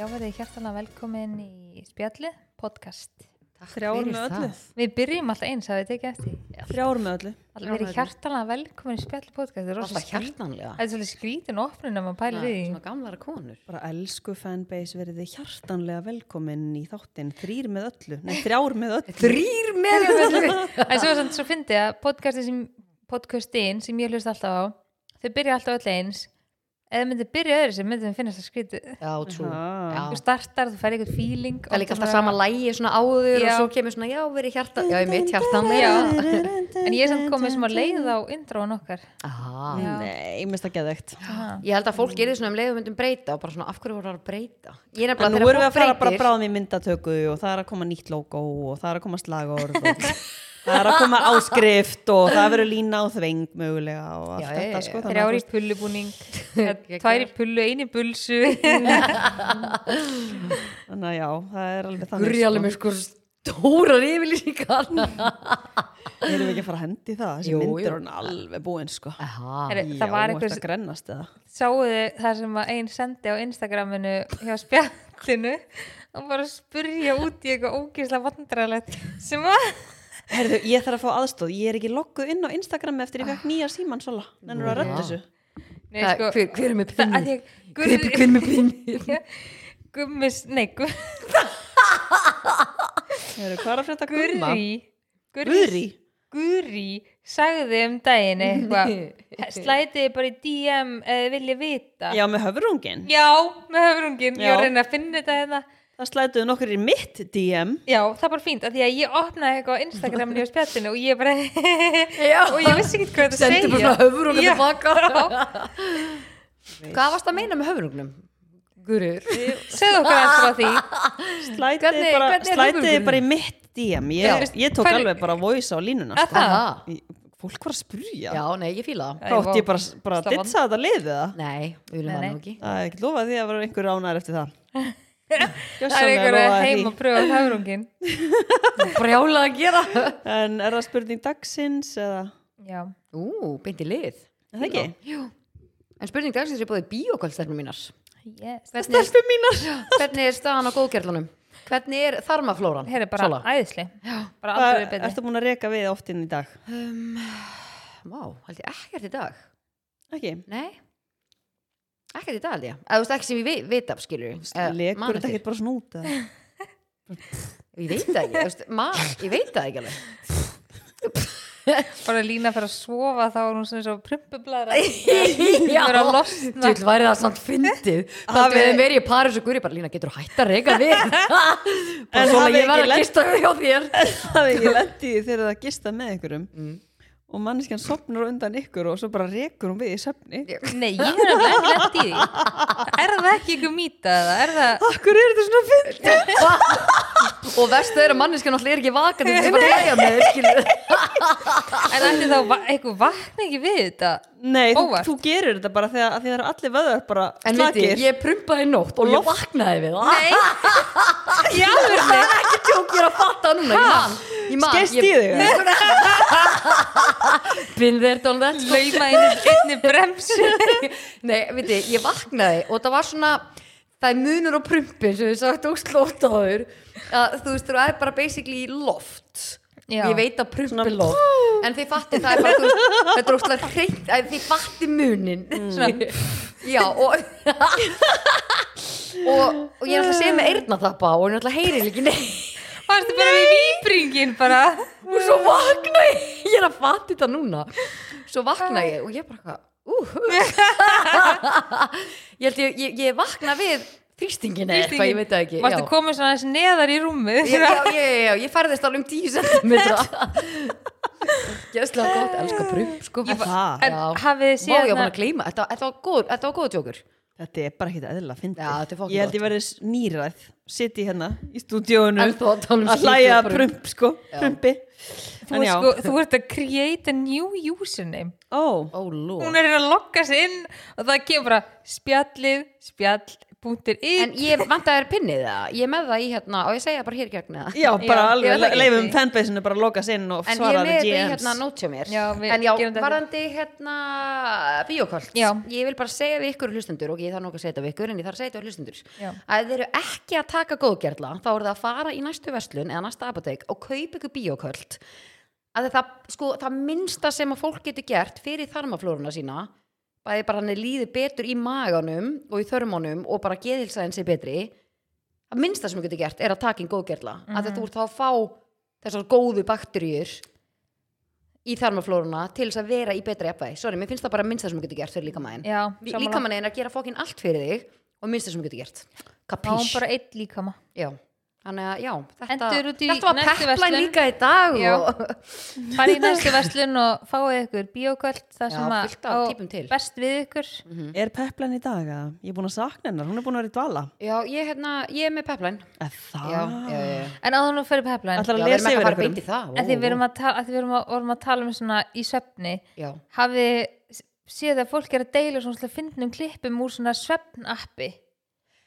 Já, verðið hjartanlega velkomin í spjalli, podcast. Þrjár með öllu. Við byrjum alltaf eins, hafið þið tekið eftir. Þrjár með öllu. Alltaf verið hjartanlega velkomin í spjalli podcast. Þetta er rosa Alltaf skrít- hjartanlega Þetta er svolítið skrítin opnun ef maður pælir í því. Svona gamlara konur Bara elsku fanbase verið þið hjartanlega velkomin í þáttinn. Þrýr með öllu. Nei, þrjár með öllu. Þrýr með öllu En svo, samt, svo fyndi að podcastin sem, podcastin sem ég hlust alltaf á, þau byrja alltaf öll eins. Ef þau myndir byrja öðru sem myndir þeim finnast það skrítið. Já, trú. Já. Þú startar, þú fær eitthvað feeling. Það er líka alltaf sama lægi svona áður Já. og svo kemur svona, já, verið hjarta Já, ég mitt hjartanlega En ég er samt komið sem að leið á introan okkar. Aha. Nei, ég mist það geðvegt. Aha. Ég held að fólk gerir svona um leiðum myndum breyta og bara svona, af hverju voru það að breyta Ég er En nefnilega nú erum við að fara fólk bara breytir- bráðum í myndatöku og það er að koma nýtt logo og það er að koma slagorð og það er að koma áskrift og það verður lína á þveng mögulega og allt Já, þetta sko. já. þannig að Þrjár í þú veist- pullubúning, tvær í pullu, eini bulsu. Þannig að já, það er alveg þannig. Gurri alveg með sko stórar yfirlýsingar Erum við ekki að fara að hendi það? Þessi Jú, myndir er alveg búin sko. Aha. Herri, Já, það var ertu einhver að grennast eða? sáuðu það sem að einn sendi á Instagraminu hjá spjallinu og bara spurja út í eitthvað ógeðslega vandræðilegt sem að Herðu, ég þarf að fá aðstóð. Ég er ekki lokkuð inn á Instagram eftir ég fekk nýja síman sola. Nennur að rödd Já. þessu. nei, sko, hver, hver er með pinni? ég, Hver, hver er með pinni? gummis, nei, gu, Herðu, hvað er að frétta gumma? Guri? Guri sagði um daginn eitthvað slætiði bara í DM eða vilja vita Já, með höfrungin. Já, með höfrungin, ég var að reyna að finna þetta hérna Það slætuðu nokkur í mitt DM. Já, það er bara fínt, af því að ég opnaði eitthvað á Instagraminu á spjallinu og ég bara Já. og ég vissi ekki hvað Sendi segja bara svona höfur og Já. tilbaka Hvað varst að meina með höfurugnum? Gurur Segðu okkur eftir á því Slætiði bara, höfrungurinn? bara í mitt DM. Ég, ég tók Hvernig- alveg bara voice á línuna. Að Sko. það? Í- Fólk var að spurja. Já, nei, ég fíla það Æ, Þátt vá. ég bara, bara að ditsa þetta liðið það. Nei, við viljum það nú ekki Það er ekki lofað því að vera einhver ánæður eftir það. Það er Gjörsamlega einhver lofaði að því. heim og pröfa höfrungin Brjála að gera En er það spurning dagsins eða? Já, Ú, beint í lið Er það ekki? Jú En spurning dagsins er búið bíókvælstelmur mínar yes Hvernig er, Stelpur mínar. hvernig er staðan á góðgerlunum? Hvernig er þarmaflóran? Hér er bara Sola? æðisli ertu búin að reka við oft inn í dag? Um, Vá, held ég ekkert í dag Ekki? Nei Ekkert í dag ég. Þú veist ekki sem ég veit, af skilur Lekur þetta ekki bara svona út? eða? Ég veit það ekki, þú veist, ma, ég veit það ekki alveg. Bara lína fyrir að sofa þá er hún svona svo prumpublaðra Já, Bara að losna. Tjöld væri það samt fyndið. Það við verið í Paris og Guri bara Lína getur þú hætt að reyka við Bara En ég var ekki að lent- gista hjá þér. Það er ekki lendi þegar það gista með einhverjum og manneskjan sopnar á undan ykkur og svo bara rekur hún við í söfni Nei, ég hef alveg ekki lent í því. Er það ekki ykkur mýta er það Akkur er þetta svona fyndið? Og vestu er að manneskja náttúrulega er ekki vakandi Þetta er bara að hlæja með þér, En ætti þá va- eitthvað vakna ekki við þetta? Nei, þú, þú gerir þetta bara þegar að því það eru allir vöðar bara En viti, ég prumpaði nótt og ég vaknaði við Nei. Já, Það er ekki tjók ég er að fatta núna Ég man, ég man Skeist í þig? Been there, done that sko. lauma einni bremsu. Nei, viti, ég vaknaði og það var svona það er munur á prumpin sem við sagt og þur að þú veist, það er bara basically loft. Já. ég veit að prump er loft. en þið fatti það er bara, þú veist, þetta er óslega hreint að þið fatti munin. Svona. já og og, og ég er alltaf að segja með eyrnaþappa og ég er alltaf heyri ekki neitt. Varstu bara við výbringin bara? Og svo vakna ég. Ég er að fatta þetta núna. Svo vakna ég og ég bara hvað uh, ég held ég, ég, ég vakna við þrýstingin eða eitthvað, ég veit það ekki Varstu já. komið svona aðeins neðar í rúmið? Ég, já, já, já, já, ég færðist alveg um 10 cm Gæslega gott, elska prump sko. Ég var- Það. En Já. hafið þið séð ég var búin að gleyma, þetta, þetta var góð Þetta var góð tjókur Þetta er bara ekki eðla að fyndi Já, þetta er fucking Ég held ég verið nýræð Sitti hérna í stúdíónu að um að hlæja prump sko, prumpi. Þú, sko, þú ert að create a new username. Ó, Ó, ló Hún er að logga sig inn og það kemur bara spjallið, spjall En ég vant að er pinnið það Ég er með það í hérna Og ég segja bara hér í gegn eða Já, bara Já, ég veit alveg ekki. leifum fanbase-inu bara að loka sinn og En ég er svara með þetta í GMs hérna nót hjá mér Já, við En já, gerum þetta. varandi hérna bíókvöld Já. Ég vil bara segja við ykkur hlustendur og ég þarf nokkuð að segja þetta við ykkur en ég þarf að segja þetta við hlustendur Já. að þeir eru ekki að taka góðgerla þá eru það að fara í næstu verslun eða næsta apotek og kaupa ykkur bíókvöld að það, sko, það minnsta sem að fólk getur gert fyrir þarmaflóruna sína bæði bara hann líði betur í maganum og í þörmónum og bara geðilsaðin sé betri. Það minnsta sem þú getur gert er að taka inn góðgerla. Mm að þú ert þá að fá þessar góðu bakteríur í þarmaflóruna til þess að vera í betra jafnvægi. Sorry, mér finnst það bara minnsta sem þú getur gert fyrir líkamæðin Já, líkamæðin er að gera fókin allt fyrir þig og minnsta sem þú getur gert. Þá kapís bara eitt líkama. Já, þannig að já þetta, í þetta var pepplæn líka í dag Farið í næstu verslun og fáið ykkur bíókvöld það Já, sem að best við ykkur. Er Peplan í dag? eða? Ég er búin að sakna hennar, hún er búin að vera í dvala. Já, ég, hérna, ég er með pepplæn. Er Það? En áður nú fyrir peplæn Ætlar já að við erum lesa ekki að yfir fara ykkur beint í það. Að því við erum að, að við erum að, vorum að tala um svona í svefni. Já, hafið séð að fólk er að deila svona svona fyndnum klippum úr svona svefnappi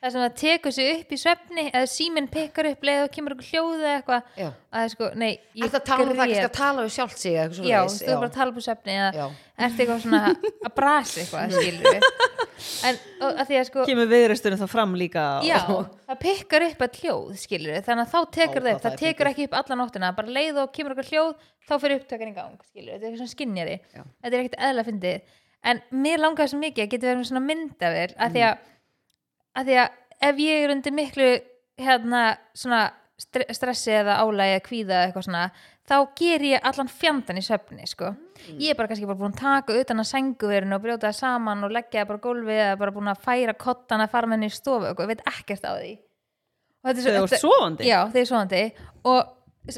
það sem það tekur sig upp í svefni eða síminn pikkar upp leið og kemur okkur hljóðu eða eitthvað. Að það er sko, nei, að tala um það, ekki að tala við sjálft sig eða eitthvað Já, þú er bara að tala um svefni eða Já. ertu eitthvað svona að brasa eitthvað, skilur en og, að því að sko Kemur viðreisturinn þá fram líka og- Já, það pikkar upp að hljóð, skilur þannig að þá tekur Ó, það upp, það það tekur ekki upp alla nóttina. Bara leið og kemur okkur hljóð, þá fyrir upptökan í gang skilur, er Já. þetta er ekkert eðla fyndið. En mér langar svo mikið að geta verið með svona myndavél að því Mm. að, að því að ef ég er undir miklu hérna svona stre stressi eða álægi eða kvíða eitthvað svona þá ger ég allan fjandan í svefni sko. Mm. ég er bara kannski bara búin að taka utan að senguverinu og brjóta það saman og leggja það bara gólfið eða bara búin að færa kottan að fara með henni í stofu og ég veit ekkert á því og þetta er Þegar þú ert sofandi? já, þegar ég er sofandi og,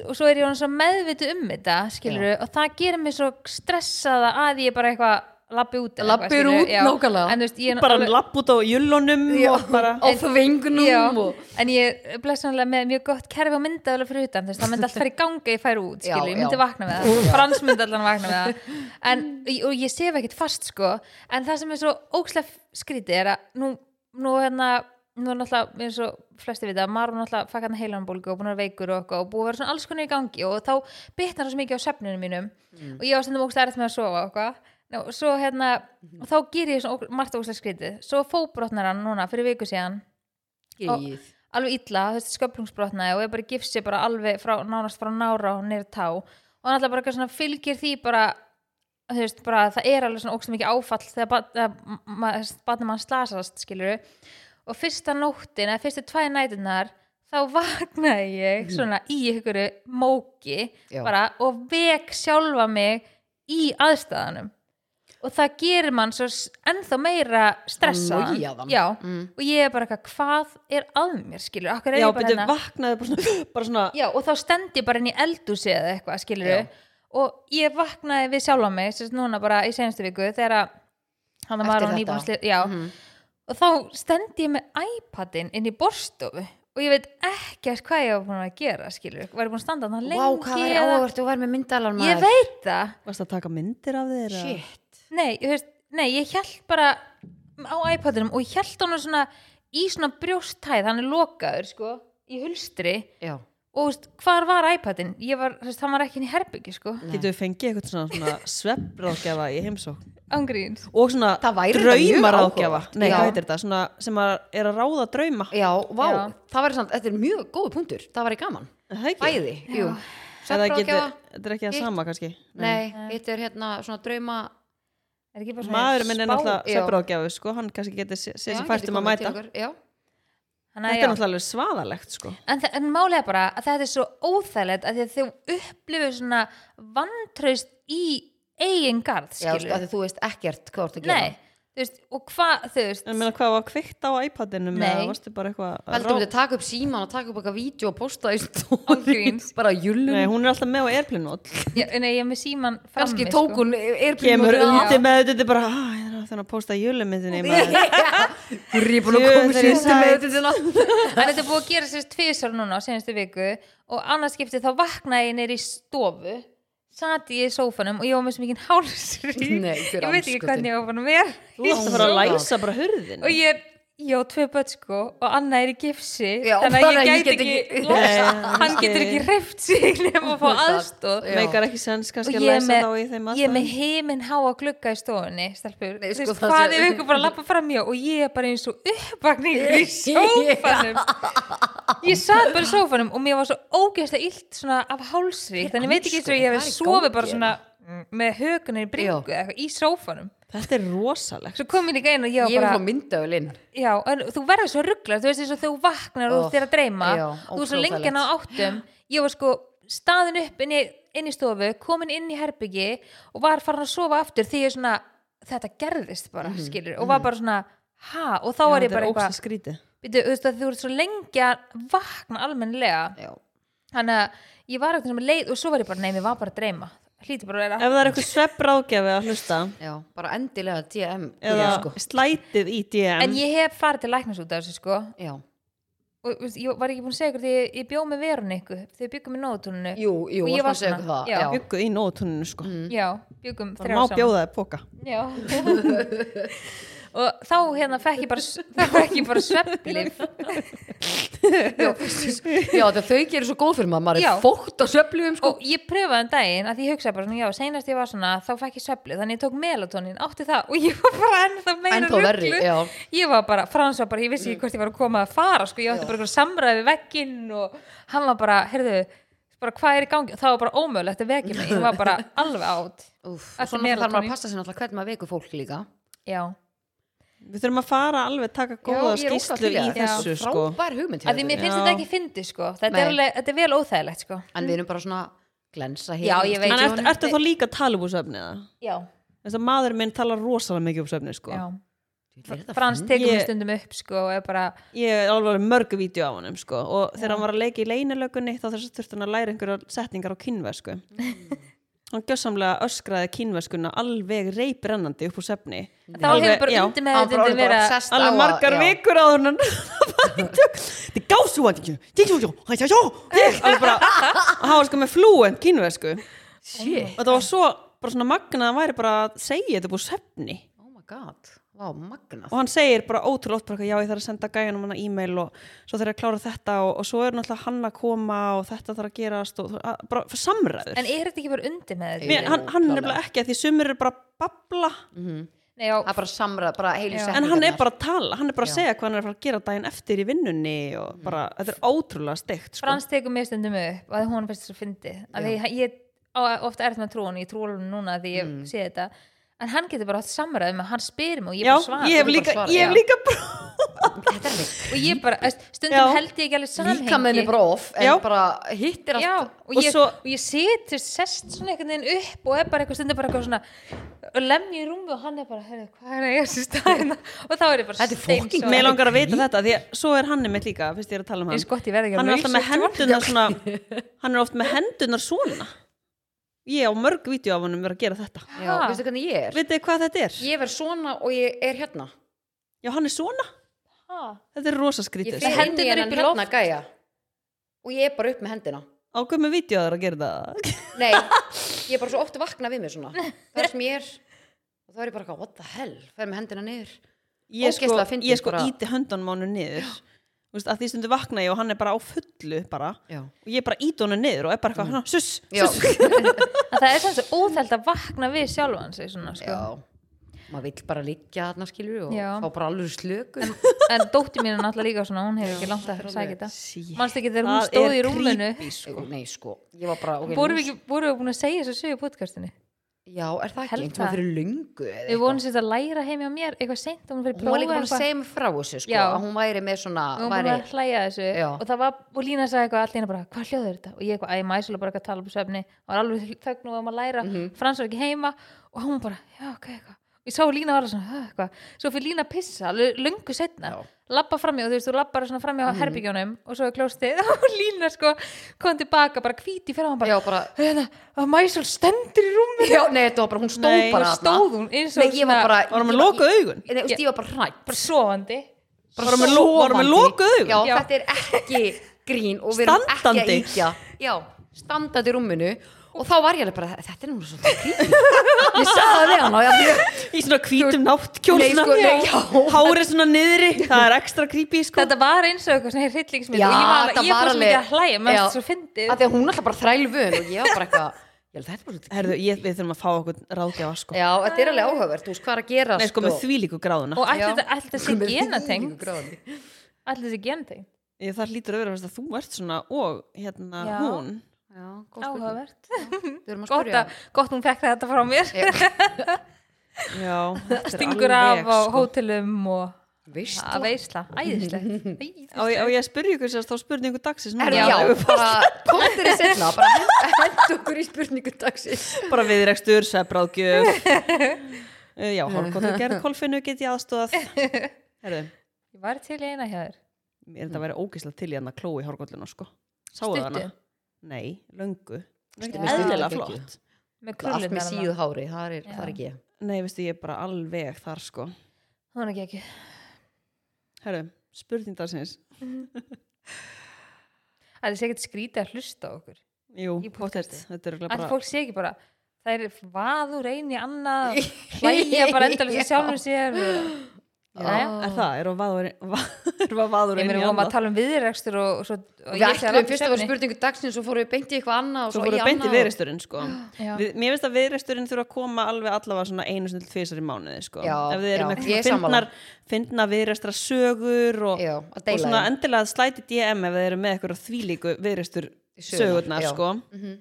og svo er ég meðvitu um þetta skilur og það gerir mig svo stressaða að ég bara eitthvað labbi út eitthvað, út, nákvæmlega. en þú veist, ég er Bara alveg- lapp út á jullunum og bara á þvengunum Já, og en ég er blessanlega með mjög gott kerfi á myndaðulega fyrir utan þess að það myndi allt fara í ganga ég færi út, Já, skilur, ég myndi já. vakna með það. Frans myndi allan vakna með það. En, og ég sef ekkert fast sko. En það sem er svo ókslega skrítið er að nú, nú hérna nú er náttúrulega, eins og flesti vita Marun náttúrulega fakk hann heilanbólgu og búin að vera veikur og, og búið að vera svona alls konar í gangi og þá bitnar það svo mikið á svefninu mínum og ég var stundum ókslega erfitt með að sofa og Ná, og svo hérna, og þá ger ég svona margt ókslega skrítið, svo fóbrotnar hann núna fyrir viku síðan. Alveg illa, þú veist, sköplungsbrotnaði og er bara gifsi bara alveg frá, nánast frá nára og neyra tá. Og hann alltaf bara svona fylgir því bara þú veist, bara það er alveg svona ógst mikið áfall þegar ba- þegar ma- barnið mann slasast, skilur og fyrsta nóttin, eða fyrstu tvæ nætunar þá vaknaði ég svona í ykkur móki Já. bara og vek sjálfa mig í aðstæðanum og það gerir mann svo ennþá meira stressaðan Mm. og ég er bara eitthvað, hvað er að mér skilur, akkur er Já, ég bara betur hérna? vaknaði bara svona, bara svona já, og þá stend ég bara inn í eldúsi eða eitthvað, skilur Já. og ég vaknaði við sjálfa mig sérst núna bara í senastu viku þegar að hann var á já, Mhm. og þá stend ég með iPadin inn í borstofu og ég veit ekkert hvað ég var búin að gera skilur, var ég búin að standa þannig lengi Vá, hvað eða- áhvert og verð með myndalan ég veit það. Varst að taka myndir af þér? eða? Shit nei, þú veist, nei, ég held bara á iPadinum og ég held hann svona í svona brjósthæð, hann er lokaður sko, í hulstri. Já, og þú veist, hvar var iPadin ég var, veist, hann var ekki inn í herbyggi sko. Getur við fengið eitthvað svona, svona sveppráðgjafa í heimsókn? ángríns Og svona draumaráðgjafa. Nei, Já. hvað heitir þetta? Svona sem að er að ráða drauma. Já, vá, Já. það væri samt, þetta er mjög góð punktur. Það væri gaman, Er Það ekki? bæði, jú. Eða getur, Svefnráðgjafa, þetta er ekki það Hitt- sama kannski? Nei, hitt er hérna svona drauma er ekki bara svona Maður minn er náttúrulega já. sveppráðgjafi sko, hann kannski getur sér fært geti um að mæta. að Þetta er náttúrulega alveg svaðalegt sko. En, en er bara að þetta er svo óþægilegt að því að þú upplifir svona vantraust í eigin sko, skilur af því þú veist ekkert hvað þú ert að gera veist, og hvað þú veist, En meina hvað var kveikt á iPadinum Nei. eða varstu bara eitthvað að Heldur við að taka upp síman og taka upp eitthvað vídeo og posta í Ángríns. bara jullum Nei, hún er alltaf með á airplane-nót ég, nei, ég er með síman kannski sko. tók hún er Kemur undir með þetta, þetta er bara "Ah, Ég er að þannig að posta júlumyndinni Þú er búin að Jú, koma þeir eru sér sæt. með þetta þetta er búið að gera sér tvisar núna á senastu viku og annars skipti þá vaknaði ég neyri í stofu sat ég í sófanum og ég var með svo mikið hálsri ég veit ekki hvernig ég var búin að vera Þú varst að fara að læsa bara hurðin og ég, ég á tvö börn sko og Anna er í gifsi Já, þannig að bara ég get ekki, ekki- hann getur ekki hreift sig nema að fá aðstóð Já. meikar ekki sens kannski að er með, þá í þeim ég er með heiminn háa glugga í stofunni stelpur, Nei, Þú sko, hvað ef ykkur bara lappa fram hjá og ég er bara eins og uppvakningur í sófanum. Ég satt bara í sófanum og mér var svo ógeðslega illt svona af hálsri þannig ég veit ekki eins og ég hef Hvað er í sofið bara svona með hökunni í bringu Já. í sófanum þetta er rosalegt. Svo kom ég líka inn og ég ég vil var fá bara myndaölinn já, en þú verður svo rugglar þú veist eins og þú vaknar og þú þér að dreyma. já, þú er svo ótrúlega lengi á áttum. Ég var sko staðin upp inn í, inn í stofu komin inn í herbyggi og var farin að sofa aftur því ég svona þetta gerðist bara, Mhm, skilur. Og var bara svona, ha, og þá var ég þetta bara er eitthvað óslega skrítið Býtu, þú veist að þú ert svo lengi að vakna almennilega. Já, þannig að ég var eitthvað sem leið og svo var ég bara, nei, mér var bara að dreyma hlíti bara að vera. Ef það er eitthvað sveppráðgjafi að hlusta. Já, bara endilega DM eða sko. slætið í DM en ég hef farið til læknas út af þessu sko. Já. og þú veist, ég var ekki búin að segja ykkur því ég, ég bjóð með verun ykkur þegar byggum í nóðutúninu jú, jú, Og ég var að segja svona, okkur það já. já. bygguð í nótuninu sko. Já, byggum það þrjá má saman. bjóða þér póka já og þá hérna fekk ég bara fekk ég bara svepplif já, já þau gerir svo góð fyrir maður maður Já. er fótt á söflugum sko. og ég pröfaði um daginn að ég hugsaði bara já, seinast ég var svona þá fekk ég svepplif, þannig ég tók melatonin átti það. Og ég var bara ennþá meira já. ég var bara, Frans var bara, ég vissi ekki hvort ég var að koma að fara sko, ég átti bara samræði vegginn og hann var bara, heyrðu bara hvað er í gangi, það var bara ómögulegt að vekja mig, ég var bara alveg átt og svona þarf maður að passa sér náttúrulega hvernig maður veikur fólk líka. Já, við þurfum að fara alveg taka góða Já, skýslu í þessu sko. frábær hugmynd að því mér finnst Já. þetta ekki fyndi sko, þetta er, alveg, þetta er vel óþægilegt sko. En við erum bara svona glensa hér. Já, ég veit. en Veit ertu, ertu þá líka að tala um svefni eða? já, þess að maður minn talar rosalega mikið um svefni sko. Já. Frans tekur mér stundum upp sko og er bara, ég er alveg mörgu vídeo á honum sko. Og þegar hann var að leika í leynilögunni þá að þurfti hann að læra einhverjar setningar á kynvesku hann gjössamlega öskraði kynveskuna alveg reybrennandi upp úr svefni þá hefur bara undir með þetta vera alveg margar já. vikur á hann þið gásu hann alveg bara og hann var sko með fluent kynvesku Shit. og það var svo bara svona magnað að hann væri bara að segja þetta upp úr svefni oh my god, vá, magnað. Og hann segir bara ótrúlega eitthvað, já ég þarf að senda gæjanum hann e-mail og svo þarf ég að klára þetta og, og svo er náttúrulega hann að koma og þetta þarf að gerast og að, bara samræður. En er þetta ekki bara undir með þetta Mér, hann, hann er nefnilega ekki því sumir eru bara babla. Nei, já, það er bara samræð, bara heilu Já. setningarnar. en hann er bara að tala, hann er bara að Já. segja hvað hann er að fara að gera daginn eftir í vinnunni og bara, þetta er ótrúlega steikt sko. Frans tekur mér stundum upp að hún finnst þess að fyndi ofta erð með trúan ég trú alveg núna því ég sé þetta en hann getur bara hatt samræði með hann spyrir mig og ég já, bara svara ég hef líka, svarar, ég hef já. líka er neitt og ég bara, stundum Já. held ég ekki alveg samhengi líka með henni bara off en Já. bara hittir Já, allt og, Og ég, svo- og ég situr sest svona einhvern veginn upp og er bara eitthvað stundum bara eitthvað svona og lemmi í rúmi og hann er bara heyrðu, hvað er að ég þessi staðina og þá er ég bara Þetta fucking steinsofandi. mér langar að vita þetta því að svo er hann mitt líka, fyrst ég er að tala um hann ég hann er að alltaf með hendunar svona hann er oft með hendunar svona ég á mörg vídeo af honum verið að gera þetta. Já, veistu hvernig ég er? Vitið hvað þetta er? ég verð svona og ég er hérna. Já, hann er svona, Ha? þetta er rosa ég skrítið fyrir sko. hennan upp í hérna gæja og ég er bara upp með hendina. Á hvað með vídeo það er að gera það nei, ég er bara svo oft að vakna við mig svona. Það er sem ég er. Og þá er ég bara what the hell, fer með hendina niður. Ég sko, Ógeðslega fyndið ég sko bara. íti höndunum á hann niður. Þú veist, að því stundu vakna ég og hann er bara á fullu bara, já, og ég bara íti honum niður og er bara eitthvað, mm. suss, já, suss En það er svona svo óþælt að vakna við sjálfan sig svona, sko. já. maður vill bara liggja þarna skilur og Já. fá bara alveg slökun en dóttir mín er náttúrulega líka svona hún hefur ekki langt að sækja þetta mannst ekki þegar hún Það stóð er í rúminu sko. nei sko, ég var bara okay, vorum nú- við, við búin að segja þessu í podcastinu já, er það ekki, einhvern veginn fyrir löngu eða við vorum eitthvað? sérst að læra heim hjá mér eitthvað seint og hún fyrir hún var líka prófa búin að segja mig frá þessu sko, Já. að hún væri með svona væri, búin að hlæja þessu Já. og það var, og Lína sagði eitthvað allir bara, hvað hljóður þetta og ég eitthvað, æ, mæsulega bara eitthvað að tala um svefni og var alveg þögn og var að læra Mhm. Frans var ekki heima og hún bara, já, ok, eitthvað ég sá Lína var svona, "Huh, eitthvað. Svo fyrir Lína að pissa, löngu setna lappa framjá, þú veist, þú lappar svona framjá Mhm. herbygjónum og svo er klóstið og Lína sko kom tilbaka, bara hvíti fyrir hann bara, já, bara, hérna, að mæsul stendur í rúmi já, nei, þetta var bara, hún stóð Nei, bara stóð hún eins og nei, ég var hún með lokuð augun? Nei, þú veist, ég var bara hrætt bara sofandi. Var hún með lo- var hún með Sofandi. lokuð augun? Já, þetta er ekki grín og við erum ekki að íkja standandi í rúminu og þá var ég alveg bara, þetta er nú svolítið creepy. Ég sagði það við hann ég í svona hvítum náttkjól Nei, sko, hárið svona niðri það er ekstra creepy sko. Þetta var eins og eitthvað svona hryllingsmynd og ég var, þetta ég var fór svo alveg- mikið að hlæja Já. er svo fyndið. Að því að hún alltaf bara þrælu vön og ég var bara eitthvað þetta er Herðu, ég, við þurfum að fá okkur ráðgjafa sko. Já, þetta er alveg áhugavert, þú veist hvað er að gera Nei, sko, með þvílíku gráðuna. Og þetta- þetta sé Með genatengt þetta sé genatengt Það lítur að vera að þú ert svona og hérna Já. hún áhugavert. Við erum að gott, spyrja. að, gott hún fekk þetta frá mér. Er stingur af á sko. hótelum og Veist að veisla, æðislegt. Á ég á ég að spyrja ykkur sérst á spurningu dagsins Já. já, bara komður þið setna bara hend- hendu okkur í spurningu dagsins. Bara viðrekstur, svefbráðgjöf uh, Já, hálfkottur gerð kolfinu get ég aðstóðað Herðu, ég var til í eina hjá þér. Ég er þetta að vera ógislega til í hann að klói hálfkollinu sko. Sáðu Stuttu? hana? Nei, löngu. Eðlilega flott. Með allt með síðu hári, það er, það er ekki. Nei, veistu, ég er bara alveg þar sko. Hún er ekki ekki. Herðu, spurning dagsins. Það er sér skrítið að hlusta á okkur Jú, Í pottet, er bara fólk sé ekki bara það er vaður eini annað hlæja bara endalins í sjálfum sér og... Er það? Er það? Vaður, ég meina við vorum að tala um viðrekstur og, og, svo, og Við ætlum fyrst að vera spurningu dagsins og fórum við beint í eitthvað annað og Svo svo, voru í beint í annað. viðreksturinn sko. Við, Mér finnst að viðreksturinn þurfa að koma alveg allavega svona einu sinni til tvisar í mánuði sko. Já, Ef þið eru með fyndna viðrekstra sögur og, Já, og svona endilega slæti DM ef þið eru með eitthvað þvílíku viðrekstur Sögurnar, sko. Mhm.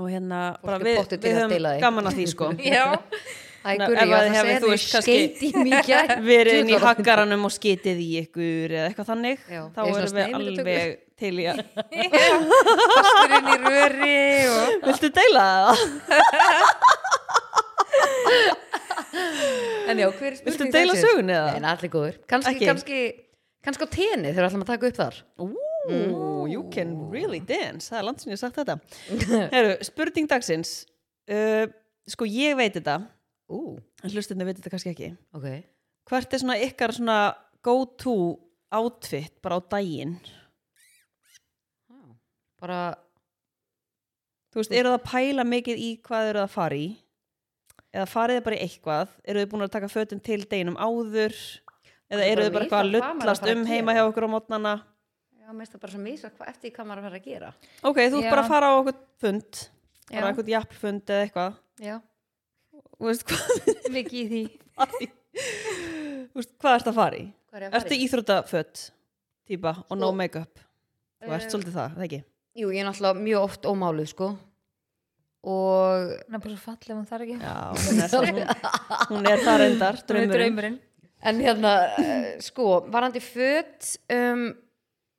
og hérna bara við, við höfum gaman að því sko já, Æ, Ná, gurri, ef að þið að segja þú því veist, kannski skeit í mikið verið inn í haggaranum og skitið í ykkur eða eitthvað þannig Já, þá er erum við alveg til í að fasturinn í röri og... Viltu deila það? En já, hver spurning Viltu deila sögunni eða? Nei, allir góður Kanski, kannski, kannski á tenni þegar við ætlum að taka upp þar. Ooh, you can really dance. Það er land sem ég hef sagt þetta. Heru, spurning dagsins. Uh, sko ég veit þetta Ú, en hlustinni veit þetta kannski ekki. Ok. Hvert er svona ykkar svona go to outfit bara á daginn? Bara, þú veist, eru það að pæla mikið í hvað eru það að fara í? Eða farið þið bara í eitthvað? Eru þið búin að taka fötin til deginum áður? Eða er eru bara þið bara eitthvað að lullast um heima hjá okkur á mótnana já, mér finnst það bara svo misa hvað eftir hvað maður að fara að gera. Ok, þú ert bara að fara á okkur fund. Bara eitthvað jafnfund eða eitthvað. Já, Þú veist, hvað, mikið í því veist, hvað ert að fara í? er Ertu fara í? íþróttafött típa og no Sko, make-up? Þú ert eh, svolítið það, það ekki? Jú, ég er náttúrulega mjög oft ómáluð, sko Og hún er bara svo falleg hún þarf ekki Já, hún er það, hún, hún er reyndar, hún draumurinn En hérna, uh, sko, varandi föt um,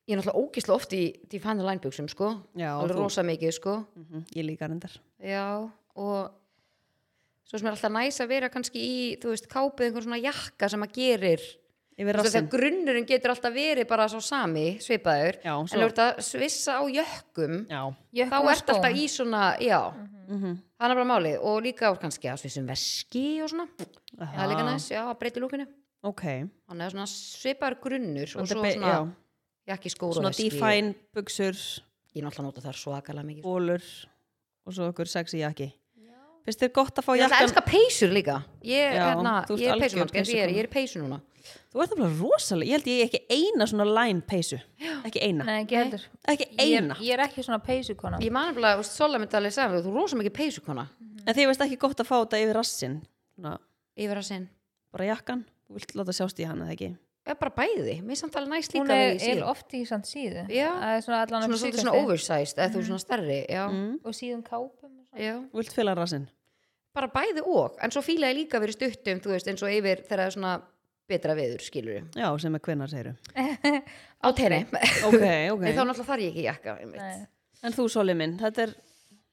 Ég er náttúrulega ógislega oft í Define the Line buksum, sko Já, Alveg rosa mikið, sko Mhm, Ég líka reyndar. Já, og svo sem er alltaf næs að vera kannski í, þú veist, kápið einhver svona jakka sem að gerir þegar grunnurinn getur alltaf verið bara svo sami, svipaður Já, en svo- þú ert að svissa á jökkum Já. Jökkum þá og ert alltaf í svona, já. Mm það er bara málið og líka úr kannski að svissum veski og svona. Það er líka næs, já, að breyti lúkinu. Ok. þannig að svona svipaður grunnur og Þetta svo svona já, jakki skór og Svona define, buksur, ég náttúrulega nota þar svakalega mikið. Bólur og svo okkur sexy jakki. Finnst þér gott að fá ég að jakkan? elska peysur líka ég, Já, hérna, ert ég er algjör peysumannski, ég, er- ég er peysu núna Þú ert nefnilega rosalega, ég held ég ekki eina svona line peysu. Ekki eina. nei, ekki heldur Ekki ég, er- eina. ég er ekki svona peysukona ég man alveg, Sola myndi alveg segja mér, þú er rosa mikið peysukona En þið veist ekki gott að fá þetta yfir rassin. Svona, yfir að sinn bara jakkan. Þú vilt láta sjást í hann eða ekki? Já, bara bæði, mér er samt alveg næst líka hún að vera er, síðan. er oft í samt síðu er svona allan svona, svona, oversized, eða þú svona stærri já, Mm. og síðum kápum og svona. já, Þú vilt fela rassin? Bara bæði og en svo fíla ég líka verið stuttum, þú veist, eins og yfir þegar það er svona betra veður, skilur Já, sem er hvenær segiru. á tenni, Ok, ok. en þá náttúrulega þarf ég ekki jakka. En þú, Soli minn, þetta er,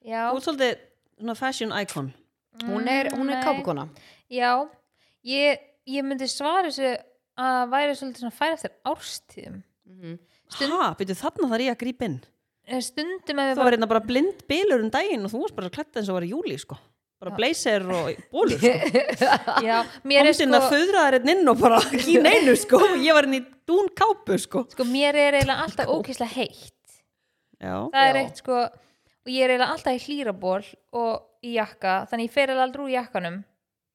já, þú ert svolítið svona fashion icon. hún er, hún er Nei. kápukona já ég, ég myndi svara þessu að væri svolítið svona færa eftir árstíðum Mhm. Ha, byrju þarna þarf ég að grípa inn. Eh, stundum ef við Það var hérna bara blind bilur um daginn og þú varst bara klætt eins og var í júli, sko. Bara blazer og bólur, sko. já, mér er Komst inn að sko föðra þér inn og bara ekki neinu, sko. Ég var inn í dún kápu, sko. sko mér er eiginlega alltaf ókýrslega heitt Já. það er Já. eitt sko og ég er eiginlega alltaf í hlýraból og í jakka, þannig ég fer eiginlega aldrei úr jakkanum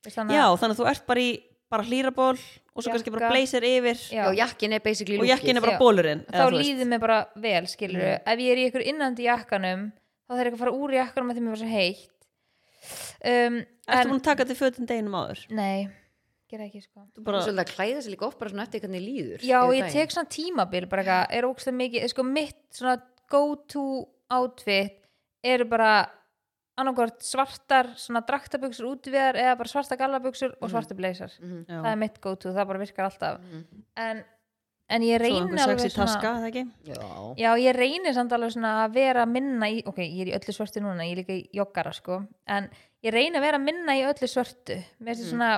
þannig Já, að- þannig að þú ert bara í bara hlýraból og svo kannski bara Jakka. blazer yfir Já. Já, jakkin er basically og jakkin er bara Já. bólurinn þá líður mér bara vel skilur Mhm. ef ég er í ykkur innandi jakkanum þá þarf ég að fara úr jakkanum að því mér var svo heitt um, Ertu en, búin að taka til fötin deginum áður? nei, gera ekki sko Þú Bara svolítið að klæða sig líka oft bara svona eftir hvernig líður já, ég daginn. tek svona tímabil bara eitthvað, er ógst mikið, sko mitt svona go to outfit eru bara annarkvort svartar svona draktabuxur útviðar eða bara svarta gallabuxur og svarta blazer Mhm. já, það er mitt go to, það bara virkar alltaf Mhm. en, en ég svo reyni einhver alveg sexy taska, það ekki? Já, Já, ég reynir samt alveg svona að vera minna í, ok, ég er í öllu svörtu núna, ég er líka í joggara, sko, en ég reyni að vera minna í öllu svörtu. Mér finnst mm. svona,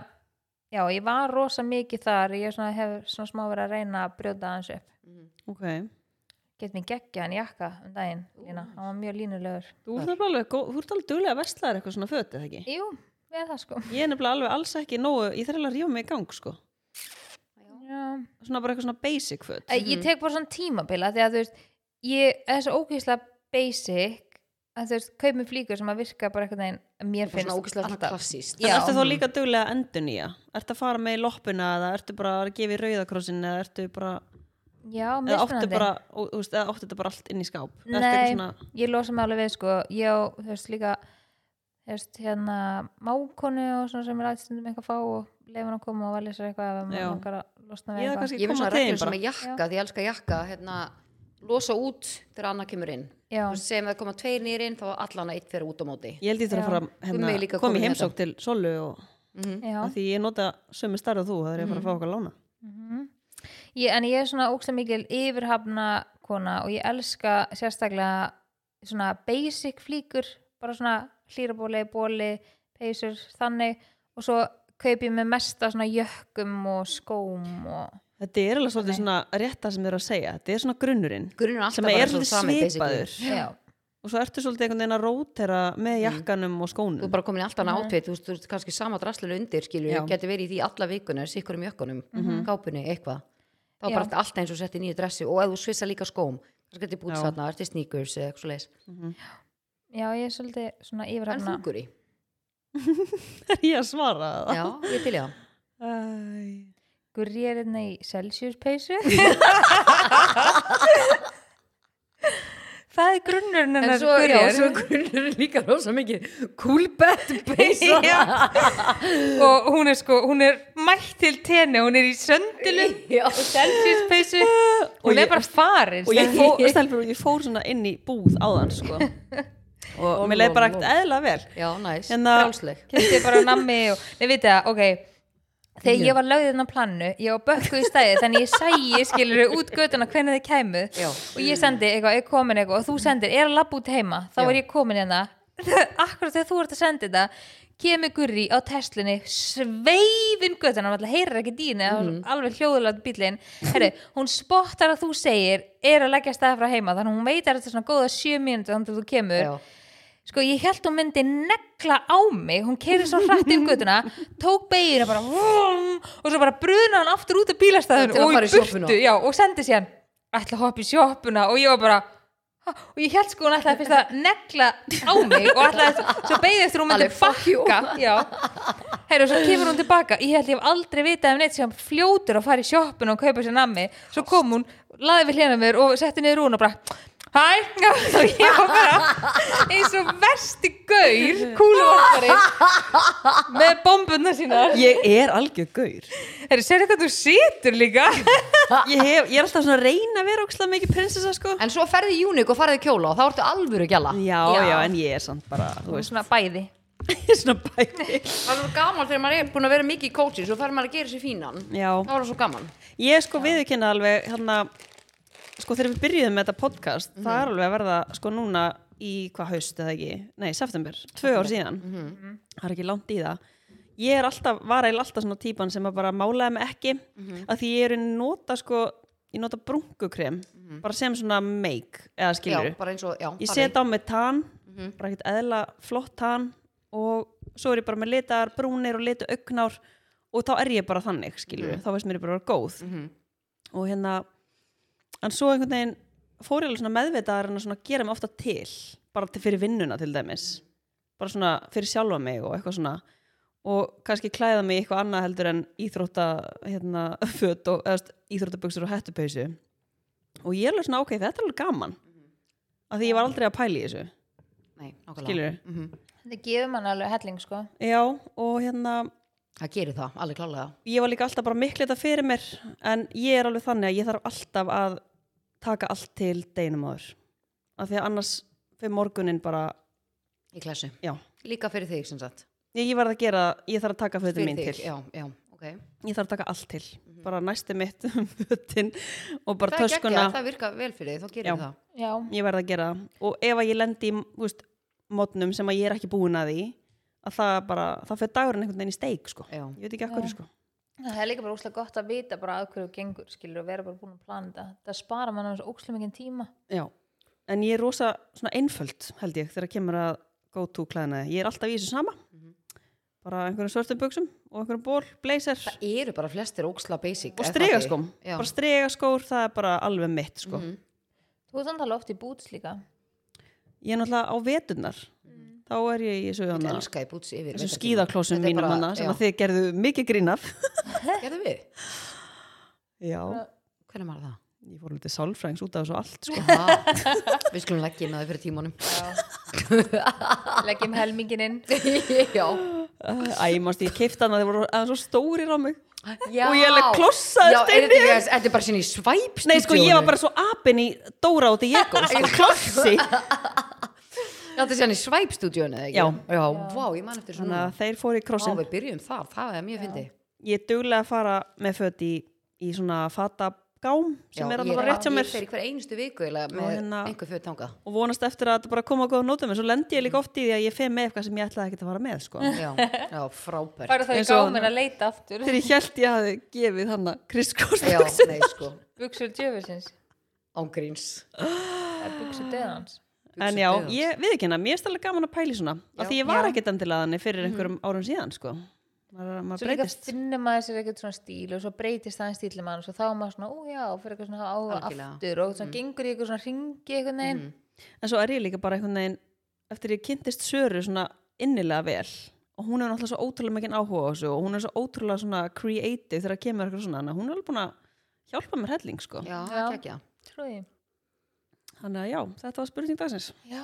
já, ég var rosa mikið þar, ég svona, hef svona smá verið að reyna að brjóta aðeins upp. Ok, Get mér geggja hann jakka um daginn, Lína, hann var mjög línulegur. þú ert alveg, góð- þú ert alveg duglega að vestlaðir eitthvað svona föt, eða ekki? Jú, við það, sko. Ég er nefnilega alveg alls ekki nógu, ég þarf alveg að rífa mig í gang, sko. Svona bara eitthvað svona basic föt Æ, Ég tek bara svona tímabila, því að þú veist, ég er svo ógeðslega basic, að þú veist, kaup mér flíkur sem að virka bara eitthvað neginn, mér finnst svona svona alltaf. klassíst En ertu þá líka duglega að endur nýja? Ertu að fara með í loppuna eða ertu bara að gefa í rauðakrossin eða ertu bara, Já, og, þú veist, eða áttu þetta bara allt inn í skáp? Nei, svona, ég losa mig alveg við sko ég á, þú veist, líka þú veist, hérna, mákonu og svona sem er aðstundum eitthvað að fá og lefa hann að koma og velja sér eitthvað ef maður Já. langar að losna við eitthvað. Ég er svona til þín reglum sem er jakka, því ég elska jakka hérna, losa út þegar annað kemur inn. Já, að það koma tveir nýr inn þá allan að eitt fyrir út á móti. Ég held ég þurfa að Já. fara hérna, í komin heimsók til Solu og Mhm. já. að því ég nota sömu starf og þú, það er ég að fara að fá okkar lána. ég, En ég er svona ógsta mikil yfirhafna kona og ég elska sérstaklega svona basic flíkur bara svona hlýrabóli, bóli peysur, þannig. Og svo kaup ég með mesta svona jökkum og skóm og Þetta er alveg svolítið svona rétt það sem þið eru að segja. Þetta er svona grunnurinn. Alltaf sem bara er svo svolítið svipaður. já, Og svo ertu svolítið einhvern veginn að rótera með jakkanum og Þú skónum. er bara komin í alltaf þú veist, þú veist kannski sama draslilega undir, skilju, geti verið í því alla vikunar, sikkur um jökkunum, kápunni, eitthvað. Þá er bara allt eins og sett í nýju dressi og ef þú svissa líka skóm, kannski geti búið þarna, ertu sneakers eða eitthvað svo leis. já, ég er svolítið svona En yfirhafna þungur í? Er ég að svara það? Já, ég til. Æ. Gurri er hérna í Celsius peysu Það er grunnurinn En hennar svo, já, svo grunnur er líka rosa mikið coolbet peysa. og hún er sko, hún er mætt til tenni, hún er í söndilu Já. og Celsius peysu hún er bara farin Og ég fór, stelpur, ég fór svona inn í búð áðan, sko. Og mér leið bara ekkert eðla vel. Já, næs, Hérna- frjálsleg. kemdi bara nammi og, nei veit það, ok þegar ég var lögðið á plannu, ég var bökkuð í stæði þannig ég sæi, skilur út götuna hvernig þið kæmu og ég sendi eitthvað, ég komin eitthvað og þú sendir, er að labba út heima? Þá er ég komin hérna. Akkurat þegar þú ert að senda þetta kemur Gurri á testlunni sveifin göttuna, hann heyrir ekki dýni Mhm. alveg hljóðulega Herri, hún spottar að þú segir er að leggja stað frá heima þannig að hún veit að þetta svona góða sjö mínútur þannig að þú kemur. Já. Sko ég held hún myndi negla á mig hún kerði svo hrætt um göttuna tók beginu bara vum, og svo bara bruna hann aftur út af bílastæðun og og sendi sér ætla að hoppa í sjoppuna. Og ég var bara ha, og ég held sko hún ætlaði fyrst að negla á mig og ætlaði svo beigði eftir hún myndi bakka og svo kemur hún tilbaka. Ég held ég hef aldrei vitað um neitt sem fljótur að fara í sjoppuna og kaupa sér nammi. Svo kom hún, laði við hlena mér og setti niður hún og bara hæ, og ég var bara eins og versti gaur kúluvarpari með bombuna sínar Ég er algjör gaur. Herru, sérðu hvað þú situr líka Ég, hef, ég er alltaf svona að reyna að vera ókslega mikið prinsessa, sko. En svo ferði í Unique og farði í kjóla og þá ertu alvöru gæla. Já, Já. já, en ég er samt bara, þú veist, svona bæði ég er svona bæti. Það er svo gaman þegar maður er búin að vera mikið í coaching svo fer maður að gera sér fínan. Já. Það var svo gaman. Ég sko viðurkenna alveg hérna, sko þegar við byrjuðum með þetta podcast það er alveg að verða sko núna í hvað haust eða ekki, nei september tvö ár síðan, það er ekki langt í það. Ég er alltaf, var eiginlega alltaf svona típan sem að bara málaði mig ekki að því ég er að nota sko ég nota brunkukrem, bara sem svona make, eða skilur Já, og, já. ég set á mig tann bara ekkert eðla flott tann og svo er ég bara með litar brúnir og litu augnár og þá er ég bara þannig skilur, þá veist mér ég bara að vera góð. Mhm. og hérna en svo einhvern veginn fór ég alveg svona meðvitaðar en að gera mig ofta til bara til fyrir vinnuna til dæmis. Bara svona fyrir sjálfa mig og eitthvað svona. Og kannski klæða mig eitthvað annað heldur en íþrótta hérna, föt og eða, íþróttabuxur og hettupausu og ég er alveg svona ok, þetta er alveg gaman. Af því ég var aldrei að pæla í þessu. Nei, skilur Mhm. þetta gefur mann alveg helling sko. Já og hérna Það gerir það, alveg klálega. ég var líka alltaf bara miklu þetta fyrir mér en ég er alveg þannig að ég þarf alltaf að taka allt til deginum áður af því að annars fyrir morgunin bara Í klassu. Já. Líka fyrir þig, sem sagt. ég, ég verð að gera, ég þarf að taka Fyrir mín þig, til Já, já, ok. ég þarf að taka allt til bara næsti mitt um fötin og bara það töskuna geggjað, það virka vel fyrir þig, þá gerir Já. það. já, ég verð að gera það og ef að ég lendi í mótnum sem að ég er ekki búin að því að það bara, það fyrir dagurinn einhvern veginn í steik sko. Ég veit ekki hverju sko. Það er líka bara óslega gott að vita bara að hverju gengur skilur og vera bara búin að plana þetta. Það spara mann þessu óslega mikið tíma. Já, en ég er rosa svona einföld held ég þegar kemur að go to klæðina ég er alltaf í þessu sama. Mhm. bara einhverjum svörtum buksum og einhverjum ból, blazer Það eru bara flestir óksla basic. og er stregaskóm bara stregaskór, það er bara alveg mitt sko. Mhm. þú ert þannig oft í búts líka. Ég er náttúrulega á veturnar þá er ég í þessu, skíðaklósum mínum bara- hana, sem já. að þið gerðu mikið grín af Gerðu við? já, Hvernig var það? ég fór litið sálfrængs út af þessu allt sko. Við skulum leggja inn að það fyrir tímanum. leggjum helmingin inn Já. Æ, mást ég keifta hana, þeir voru aðeins svo stórir á mig Já. Og ég er inn í þetta er bara sinni í svæp Nei, sko, ég var bara svo apinn í Dóra Jekko, sko, klossi þetta er sinni í svæp stúdíónu, eða ekki? Já. Já, vá, ég man eftir Þannig svona. að þeir fóru í Á, krossin við byrjum þar, það er mjög fyndi. Ég er duglega að fara með föt í, í svona fatagám sem er alveg bara rétt hjá mér Ég fer í hver einustu viku eða með hérna- einhver föt tangað. og vonast eftir að þetta bara koma að góða nótum en svo lendi ég líka oft í því að ég fer með eitthvað sem ég ætlaði ekki að fara með sko. Já, já, frábært. fara þá í gáminn að leita aftur þegar ég held ég hafi gefið hann að Já, kristkostböksin nei, sko, buksur djöfusins ángríns. Það en já, ég við ekki hérna, mér er stærlega gaman að pæli svona af því ég var ekkert endilega þannig fyrir einhverjum árum síðan sko. maður, maður svo líka breytist finnir maður sér ekkert svona stíl og svo breytist það en stílum mann og svo þá er maður svona, ó já, fyrir eitthvað svona áhuga Algjörlega. aftur og svona gengur í eitthvað svona ringi eitthvað neginn en svo er ég líka bara einhvern veginn eftir ég kynntist Söru svona innilega vel og hún er náttúrulega svo ótrúlega mikið áhuga á þessu og hún er svo ótrúlega svona creative þegar kemur eitthvað svona, þannig að hún er alveg búin að hjálpa mér helling sko. Já, Já. ekki ekki. trúi ég. Þannig að já, þetta var spurning dagsins já,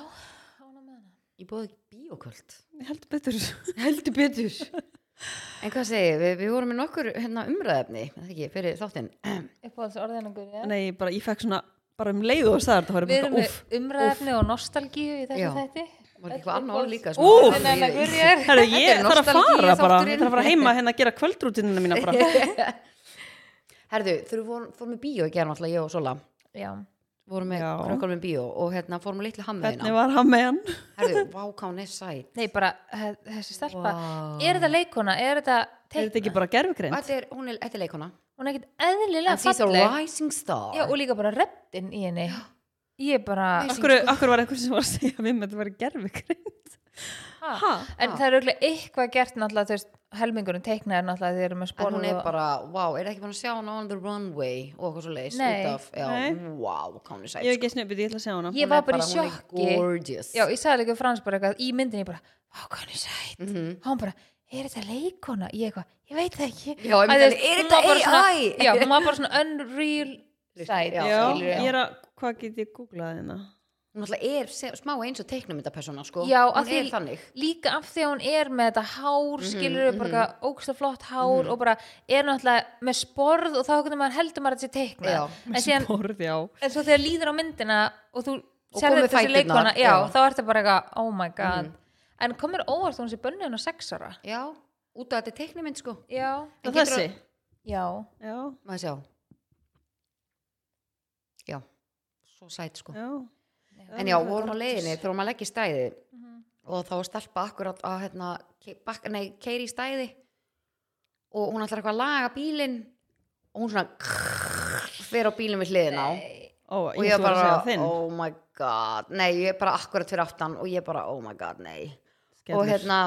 ána með hana Ég bóði bíóköld. ég heldur betur Heldur betur. En hvað segir, við, við vorum með nokkur hérna, umræðefni, eða ekki, fyrir þáttinn. uppáhalds orðinangur, já nei, bara, ég fekk svona bara um leið og staðar, það var við erum bara með uff umræðefni og nostalgíu í þessu þætti Var þetta eitthvað annað orð líka? sem Úff. var Nei, nei, nei, í- Gurri er- er þarf að fara bara, ég þarf að fara heima hérna að gera kvöldrútinuna mína bara. Herðu, við vorum með Já. krökkar með bíó og hérna fórum með litlu Hvernig hammiðina. var hann með hann? Herðu, vá, hvað hún er sæt. nei bara þessi stelpa, Vá. er þetta leikona er þetta Er þetta ekki teikna bara gerfugrind? Þetta er, hún er, þetta er leikona. hún er ekkert eðlilega And she's a falleg rising star. já, og líka bara reddin í henni ég bara Nei, Akkur, akkur var eitthvað sem var að segja við með þetta var gerfugrind? ha. Ha? en það er auðvitað eitthvað gert náttúrulega þú veist, helmingurinn teiknaði náttúrulega þegar eru með En spór hún er bara, wow, er það ekki búin að sjá hana on the runway og eitthvað svo leiðis Nei. út af, já, Nei. wow, hvað hún er sæt. Ég hef ekki snöpið, ég ætla að segja hana. Ég Hún var er bara í hún er sjokki. gorgeous. já, ég sagði líka frans bara eitthvað í myndinni ég bara, hann er sætt Mhm. og hann bara, er þetta leikona ég eitthvað, ég veit það ekki Já, ég myndi er hún þetta bara AI? já, hún var bara svona unreal sætt Já, Já, skilurðu. ég er að, hvað get ég googlað hérna? Alltaf er smá eins og teiknumyndapersona, sko. Já, hún af því- er þannig. líka af því að hún er með þetta hár Mhm, skilur við bara mm ógsta flott hár og bara er náttúrulega með sporð og þá maður heldur maður að þetta sé teikna Já, en, síðan, já. en svo þegar líður á myndina og þú Og komið þessi leikona já, já. Mhm. þá ertu bara eitthvað, oh my god en komur óvart hún sé bönnuðin á sex ára Já, út af þetta teiknumynd, sko. já, En Og getur- þessi? já, Já, Maður sjá. Já, svo sæt, sko. já. En já, vorum á leiðinni þegar leggja í stæði. Mhm. og þá var stelpa akkurat að hérna, ke- bakka, nei, keiri í stæði. Og hún ætlar eitthvað að laga bílinn. Og hún svona fyrir á bílinn við hliðina á. Ó, og ég bara, oh my god. Nei, ég er bara akkurat fyrir aftan og ég bara, oh my god, nei. Skellur. og hérna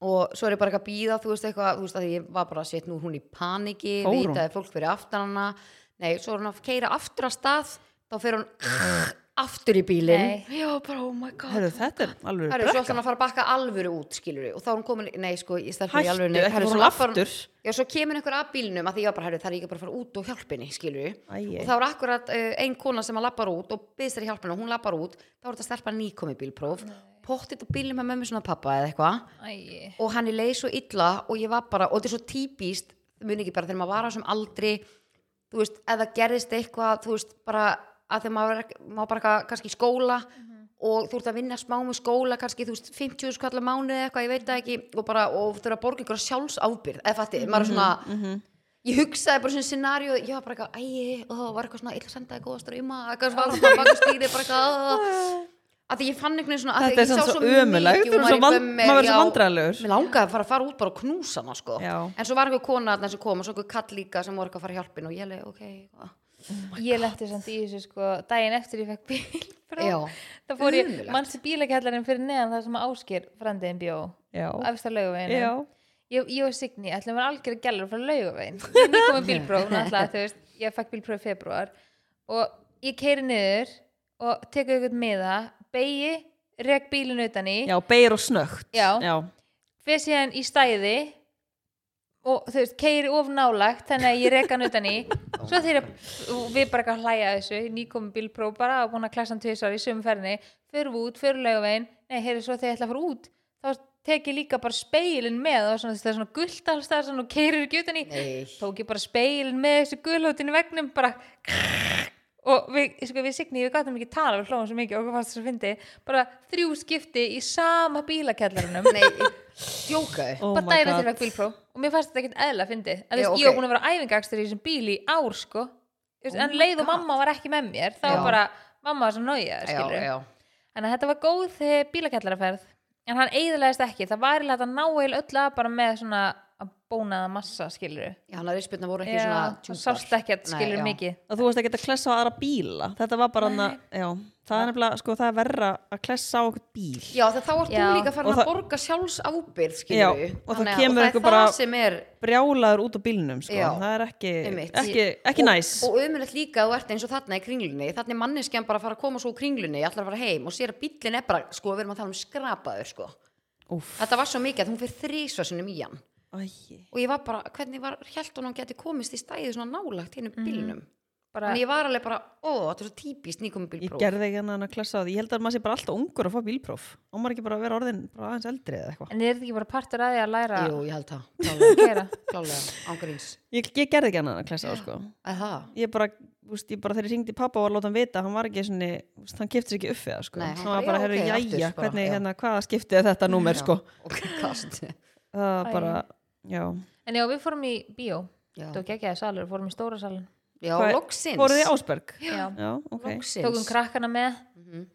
og svo er ég bara eitthvað að býða þú veist eitthvað, þú veist að ég var bara að setja nú hún í paniki, vitaði fólk fyrir aftan hana. Nei, svo er hún að keira aftur að stað þá fyrir hún aftur í bílinn. Já, bara oh my god. Herru, þetta er alveg Herru, svo brekka. hann að fara að bakka alvöru út, skilur og þá er hún komin, nei sko, í stelpur í Hættu, alvöru ekki fór hún aftur? Já, svo kemur einhver að bílnum að því ég var bara, herru, það er ekki bara að fara út og hjálpa henni, skilur og það var akkurat uh, ein kona sem að lappar út og byggðist þér hjálpa henni og hún lappar út. Þá var þetta stelpa nýkomi bílpróf. Pottit á bílnum með mömmu svona pappa eða eitthvað. Og hann er leið svo illa og ég var bara, og þetta er svo típist muni ekki bara þegar maður var á sem aldri. Þú veist, ef það gerðist eitthvað þú veist, bara að þegar maður, maður bara kannski í skóla og þú ert að vinna smá með skóla kannski, þú veist, 50 skallar mánuði eitthvað, ég veit það ekki og bara, og þú ert að borga einhverja sjálfsábyrð eða fatti, maður er svona ég hugsaði bara svona scenaríu ég var bara eitthvað, æi, og það var eitthvað svona illa sendaði góða ströyma, eitthvað svona var það baka stýri bara eitthvað að því ég fann einhvern veginn svona að Þetta er ég samt svo þú og er svo maður í van- bömmir, maður verður svo já. vandræðalegur. Mér langaði að fara að fara út bara og knúsa hana sko. En svo var einhver kona sem kom og svo einhver kall líka sem voru að fara að hjálpin og ég leið, ok, hvað? ég letti samt í þessu sko. Daginn eftir ég fekk bíl það fór ég, mannstu bílakjallarinn fyrir neðan það sem Ásker frændin bjó? Á laugaveginu ég, ég og Signý ætlum að vera algjörða gælur frá laugavegin ég er nýkomið bílpróf veist, ég fekk bílpróf í februar og ég keiri niður og tekur eitthvað miða begi, rek bílinn utan í. Já, beir og snögt Já. já. fyrir síðan í stæði og þú veist, keiri of nálagt þannig að ég reka hann utan í. Svo og við bara eitthvað að hlæja þessu nýkomum bílpróf bara og búin að klassa hann tvisar í sömu ferðinni, fyrir út, fyrir laugavegin nei, heyrðu svo þegar ég ætla að fara út þá tek ég líka bara speilin með. Og svona, það er svona gullt alls það og keirir ekki utan í. Tók ég bara speilin með þessu gulhóttin í vegnum bara og við, sko, við Signý, við gáttum ekki tala við hlóðum svo mikið og okkur fannst þess að fyndi. Bara þrjú skipti í sama bílakjallarunum Nei, djókaði. Oh bara God. eftir fekk bílpróf. Og mér fannst þetta ekkert eðla að fyndi en Já, ég var búin að vera æfingakstur í þessum bíl í ár sko. Oh en leið og mamma var ekki með mér þá Já. var bara, mamma var svo nája Já, skilur já. en þetta var góð eh, bílakjallaraferð en hann eiðilegast ekki, það var eiginlega hægt að ná eil öll að bara með svona að bónaða massa skilur Já, hann að rispirna voru ekki Já, svona það djúpar. sást ekkert Nei, skilur já. mikið Og þú varst ekki að klessa á aðra bíla Þetta var bara hann að, já Það er nefnilega, sko, það er verra að klessa á okkur bíl Já, þegar þá ert Já. þú líka farin Og að það- borga sjálfsábyrð, Já, skilur og það kemur og einhver það er bara- það sem er Brjálaður út á bílnum, sko Já. Það er ekki, Einmitt. ekki, ekki og, næs og auðvitað líka að þú ert eins og þarna í kringlunni þannig er manneskjan bara að fara að koma svo úr kringlunni ætlar að fara heim og sér að bíllinn er bara sko, við erum að tala um skrapaður sko. Úf, þetta var svo mikið að hún fyrir þrísvarsunum í hann æi. Og ég var bara, hvernig var hjælt hún að hún geti komist í stæði svona nálagt hinn Mhm. bílnum? Bara, þannig ég var alveg bara, ó, þetta er svo típist nýkomum Ég bílpróf. gerði ekki hann að klessa á því. Ég held að maður sé bara alltaf ungur að fá bílpróf. Og maður ekki bara að vera orðin bara aðeins eldri eða eitthvað? En er þetta ekki bara partur að því að læra Jú, ég held það, að klálega, gera klálega ángríns Ég, ég gerði ekki hann að klessa á, sko. Ég bara, úst, ég bara þegar ég syngdi pappa og var að láta hann vita Hann var ekki svona, úst, hann kipti sér ekki upp við það, sko bara, bara, já, en já, við fórum í bíó. Var geggjaði salur, við fórum í stóra salun já loksins. Fóruð þið Ásberg? já. Já, ok. loksins. Tókum krakkana með. Mhm.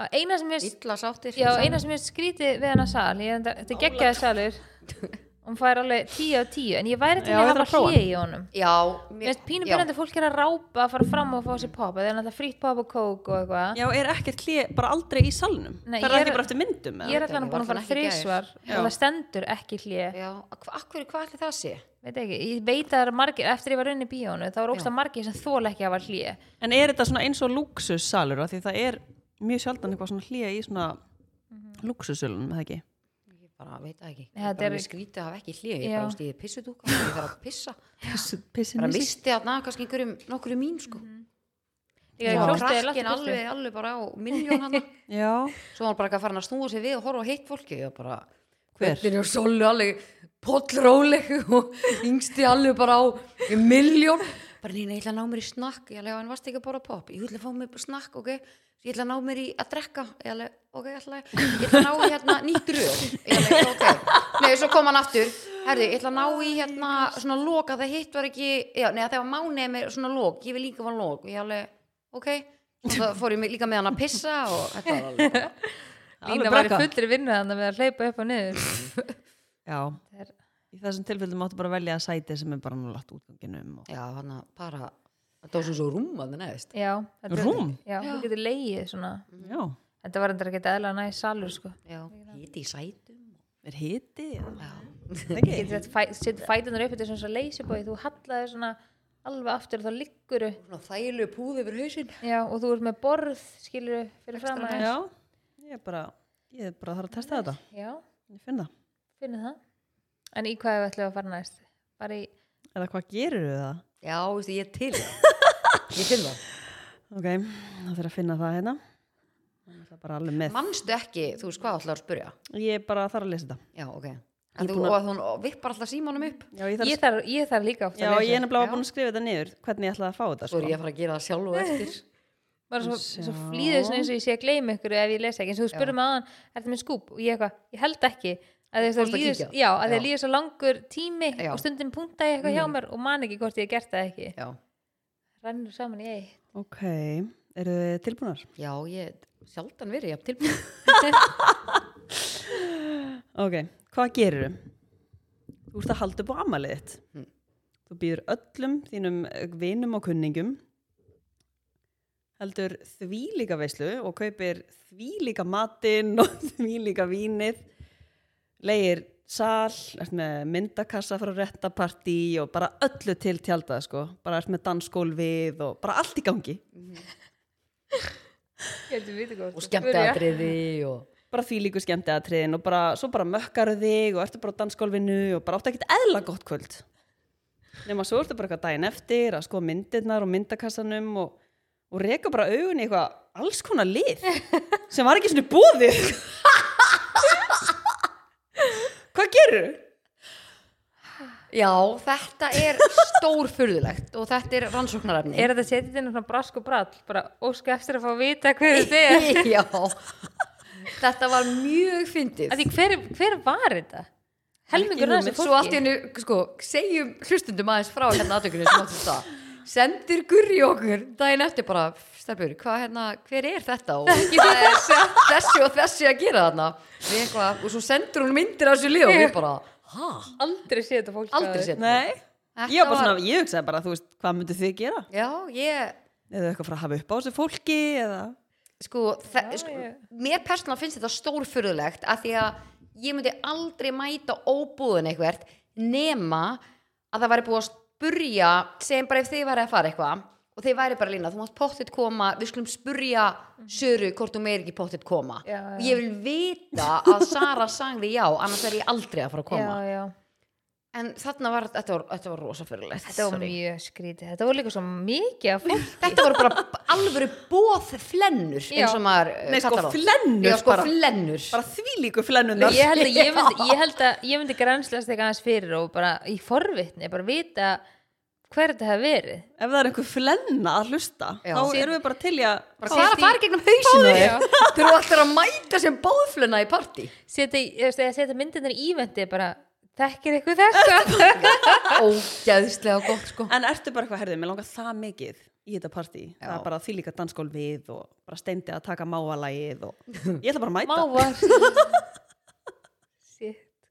Það eina sem við illa sáttir. Já, eina sem er skrítið við hana sal ég, enda, þetta er geggjaði salur hún fær alveg 10 af 10 en ég væri til Já, að hafa að hlið í honum já, Mér finnst pínu byrjandi fólk er að rápa að fara fram og fá sér pop það er náttúrulega frýtt pop og kók og eitthvað Já, er ekkert hlið bara aldrei í salnum? Nei, Það er ekki bara eftir myndum? ég er ekki, búin að fara þrísvar og það stendur ekki hlið hverju, hvað ætli það sé? veit ekki, ég veit að það er margir eftir ég var unni í bíónu þá var ógst að margir sem þól ekki að hafa hlið En er þetta svona eins og luxussalur? af Því það er mjög sjaldan eitthvað svona hlið í svona Mhm. luxussölunum, eða ekki? Ég bara veit það ekki. Nei, Ég bara með skrítið að hafa ekki hlið. Ég bara stíði pissutúka, ég þarf að pissa. Bara misti þarna kannski einhverjum, nokkru mín, sko. ég er klóstið er Krakkin alveg, alveg bara á miljón hann. Svo var hann bara ekki að fara að snúa sig við og horfa á heitt fólki. Ég bara, Hver? hvernig er Sollu alveg pollróleg og yngsti alveg bara á miljón. Bara neina, ég ætla að ná mér í snakk. Ég ætla að hann varst ekki að bóra pop. Ég ætla að fá mér snakk, ok? Ég ætla að ná mér í að drekka. Ég ætla, ok, ég ætla, ég ætla að ná í hérna nýtt röð. Ég ætla, ok. Nei, svo kom hann aftur. Herði, ég ætla að ná í hérna svona lók að það hitt var ekki, já, neða það var mánið með svona lók. Ég vil líka fá lók. Ég ætla, ok. Og það fór ég líka með hann að pissa og þetta var alveg. Lína var í fullri vinnu þannig með að hleypa upp og niður já. Í þessum tilfellum máttu bara velja sæti sem er bara nálægt útganginum. Og... Já, hann að bara, þetta var svona svo rúm að það neðist. já, þetta er- Rúm? já, þú getur leið svona Já, þetta var endur ekki eðla næst salur sko Já, hiti í sætum. er hiti? Já. Ekki? getur þetta fæ, setja fætunar upp þetta er svona svo leysibói þú hallaði svona alveg aftur og þá ligguru Svona þægilegu púð yfir hausinn já, og þú ert með borð skilur fyrir fram. Já, ég er bara, ég er bara að þarf að testa þetta. já, Ég finn það. En í hvað við ætlum að fara næst bara í, Eða hvað gerir það? Já, veistu, ég er til. Ég finn það Ok, þá þarf að finna það hérna. Það er bara alveg með. Manstu ekki, þú veist hvað ætlar að spyrja Ég er bara þarf að lesa þetta. Já, ok er þú, búin að- Og hún vippar alltaf símanum upp Já, ég þarf, ég þarf, ég þarf líka oft já, að ég er nefnilega Já. búin að skrifa þetta niður, hvernig ég ætlaði að fá þetta. Svo er Sko. ég að fara að gera það sjálf og eftir bara svo, svo svona eins og ég sé að gleyma ykkur ef ég lesa ekki, eins og þú spurði mig aðan er það með skúp og ég eitthvað, ég held ekki að það að líður, líður svo langur tími Já. og stundin punkta ég eitthvað hjá mér og man ekki hvort ég hef gert það ekki Já, rennur saman í eitt Ok, eru þið tilbúnar? já ég sjaldan verið jafn tilbúin Ok, hvað gerir þau? Þú ert að halda upp á amalið þitt. Mm. Þú býður öllum þínum vinum og kunningum heldur þvílíka veislu og kaupir þvílíka matinn og þvílíka vínið leigir sal, ert með myndakassa frá réttapartí og bara öllu til tjaldað sko, bara ert með dansgólfið og bara allt í gangi. Vita hvað Og skemmtiatriði og bara þvílíku skemmtiatriðin og bara, svo bara mökkaru þig og ertu bara á dansgólfinu og bara áttu ekkert eðla gott kvöld. Nema svo ertu bara eitthvað daginn eftir að skoða myndirnar og myndakassanum og, og reka bara augun í eitthvað alls konar lið sem var ekki svona búðið hvað gerur? Já, þetta er stórfurðulegt og þetta er rannsóknarefni. Er þetta setið inn svona brask og brall? Bara óska eftir að fá að vita hver þetta er? Já. Þetta var mjög fyndið. Því hver, hver var þetta? Helmingur Ekki þessu Svo allt í fólki hennu, sko, segjum hlustundum aðeins frá hérna aðtökunni sem áttu það sendir gurri okkur daginn eftir bara, stelpur, hvað hérna hver er þetta og er þessi og þessi að gera þarna? Eitthvað, og svo sendur hún myndir af þessu lið og við bara, hæ? aldrei séð þetta fólk Aldrei séð Nei, Þetta ég var bara svona, ég hugsaði bara, þú veist, hvað myndu þið gera? Já, ég, Eða eitthvað frá að hafa upp á þessu fólki eða? Sko, Já, sko ég- mér persónulega finnst þetta stórfurðulegt af því að ég myndi aldrei mæta óbúðin eitthvert nema að það væri búið að spurja segjum bara ef þið væri að fara eitthvað og þið væri bara lína, þú mátt pottitt koma. Við skulum spurja Söru hvort þú meir ekki pottitt koma. Já, já. og ég vil vita að Sara sagði já annars er ég aldrei að fara að koma. já, já. en þarna var, þetta var, þetta var rosafurðulegt þetta var sorry. mjög skrítið. Þetta var líka svo mikið af fólk þetta voru bara alvöru bóð flennur eins og maður eh, Nei, sko, flennur já, sko, bara. flennur. bara þvílíku flennunar ég held að ég myndi, ég held að ég myndi grænslast eitthvað aðeins fyrir og bara í forvitni bara vita hver þetta hefði verið? Ef það er einhver flenna að hlusta Já. þá erum við bara til í að bara hvað er að fara gegnum hausinu þú eru alltaf að mæta sem bóðfluna í partí. Setja, myndinir í ívendi bara þekkir eitthvað þetta? Ógæðslega gott sko. En ertu bara eitthvað, herðið, mér langar það mikið í þetta partí, það er bara þvílíka dansgólfið og bara steindi að taka máalægið og ég ætla bara að mæta. Mávar.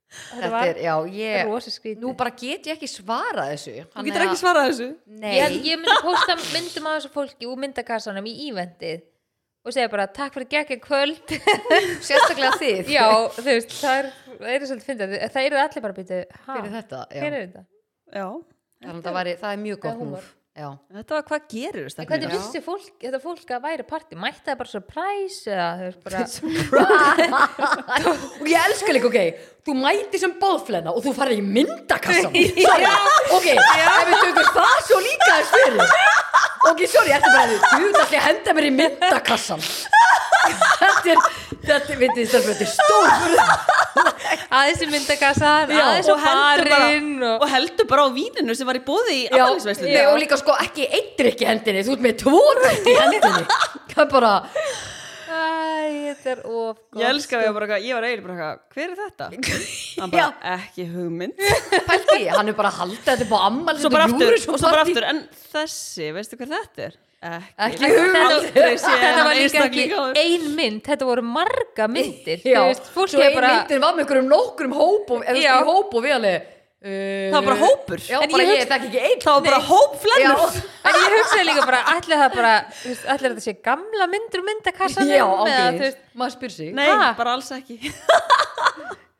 þetta þetta var er, já, ég nú bara get ég ekki svarað þessu. Þú getur ekki svarað þessu. Nei, ég, ég myndi posta myndum af þessu fólki úr myndakassanum í ívendið og segja bara takk fyrir geggja kvöld. Sérstaklega þið. Já, þú veist, það er, er svolítið fyndið. Það eru allir bara býta fyrir þetta já. er þetta? það, er mjög gott múf já. þetta var hvað þetta hvernig vissi fólk, þetta fólk að væri partí? Mætti það bara surprise eða bara og ég elska líka, ok þú mæti sem bóðflena og þú farið í myndakassan ok, ef við tökum það svo líka þess fyrir. Ok, sorry, þetta er bara því þú ekki að henda mér í myndakassan þetta er þetta er, veitir, þetta er stór aðeins í myndakassan, Já, aðeins á barinn bara, og og heldur bara á víninu sem var í bóði í nei, og líka sko ekki einn drykk í hendinni þú ert með tvo drykk í hendinni. Það er bara, Æ, þetta er of gott ég elska að ég bara, ég var eiginlega bara hver er þetta? hann bara, ekki hugmynd. Pælti, hann er bara halda þetta på ammal svo bara aftur, og svo bara aftur en þessi, veistu hver þetta er? Ekki, Ekki hugmynd. þetta var líka ekki ein mynd þetta voru marga myndir. Veist, fólk svo er ein bara myndin var með einhverjum nokkrum hóp og, eða Já. sko í hóp og við alveg uh, það var bara hópur. Já, En bara ég ég, hugsa- ekki einn. Það var bara hóp flennur Já, en ég hugsaði líka bara allir það bara, allir þetta sé gamla myndir og myndakassanum já veist, maður spyr sig. Nei, Ha? bara alls ekki.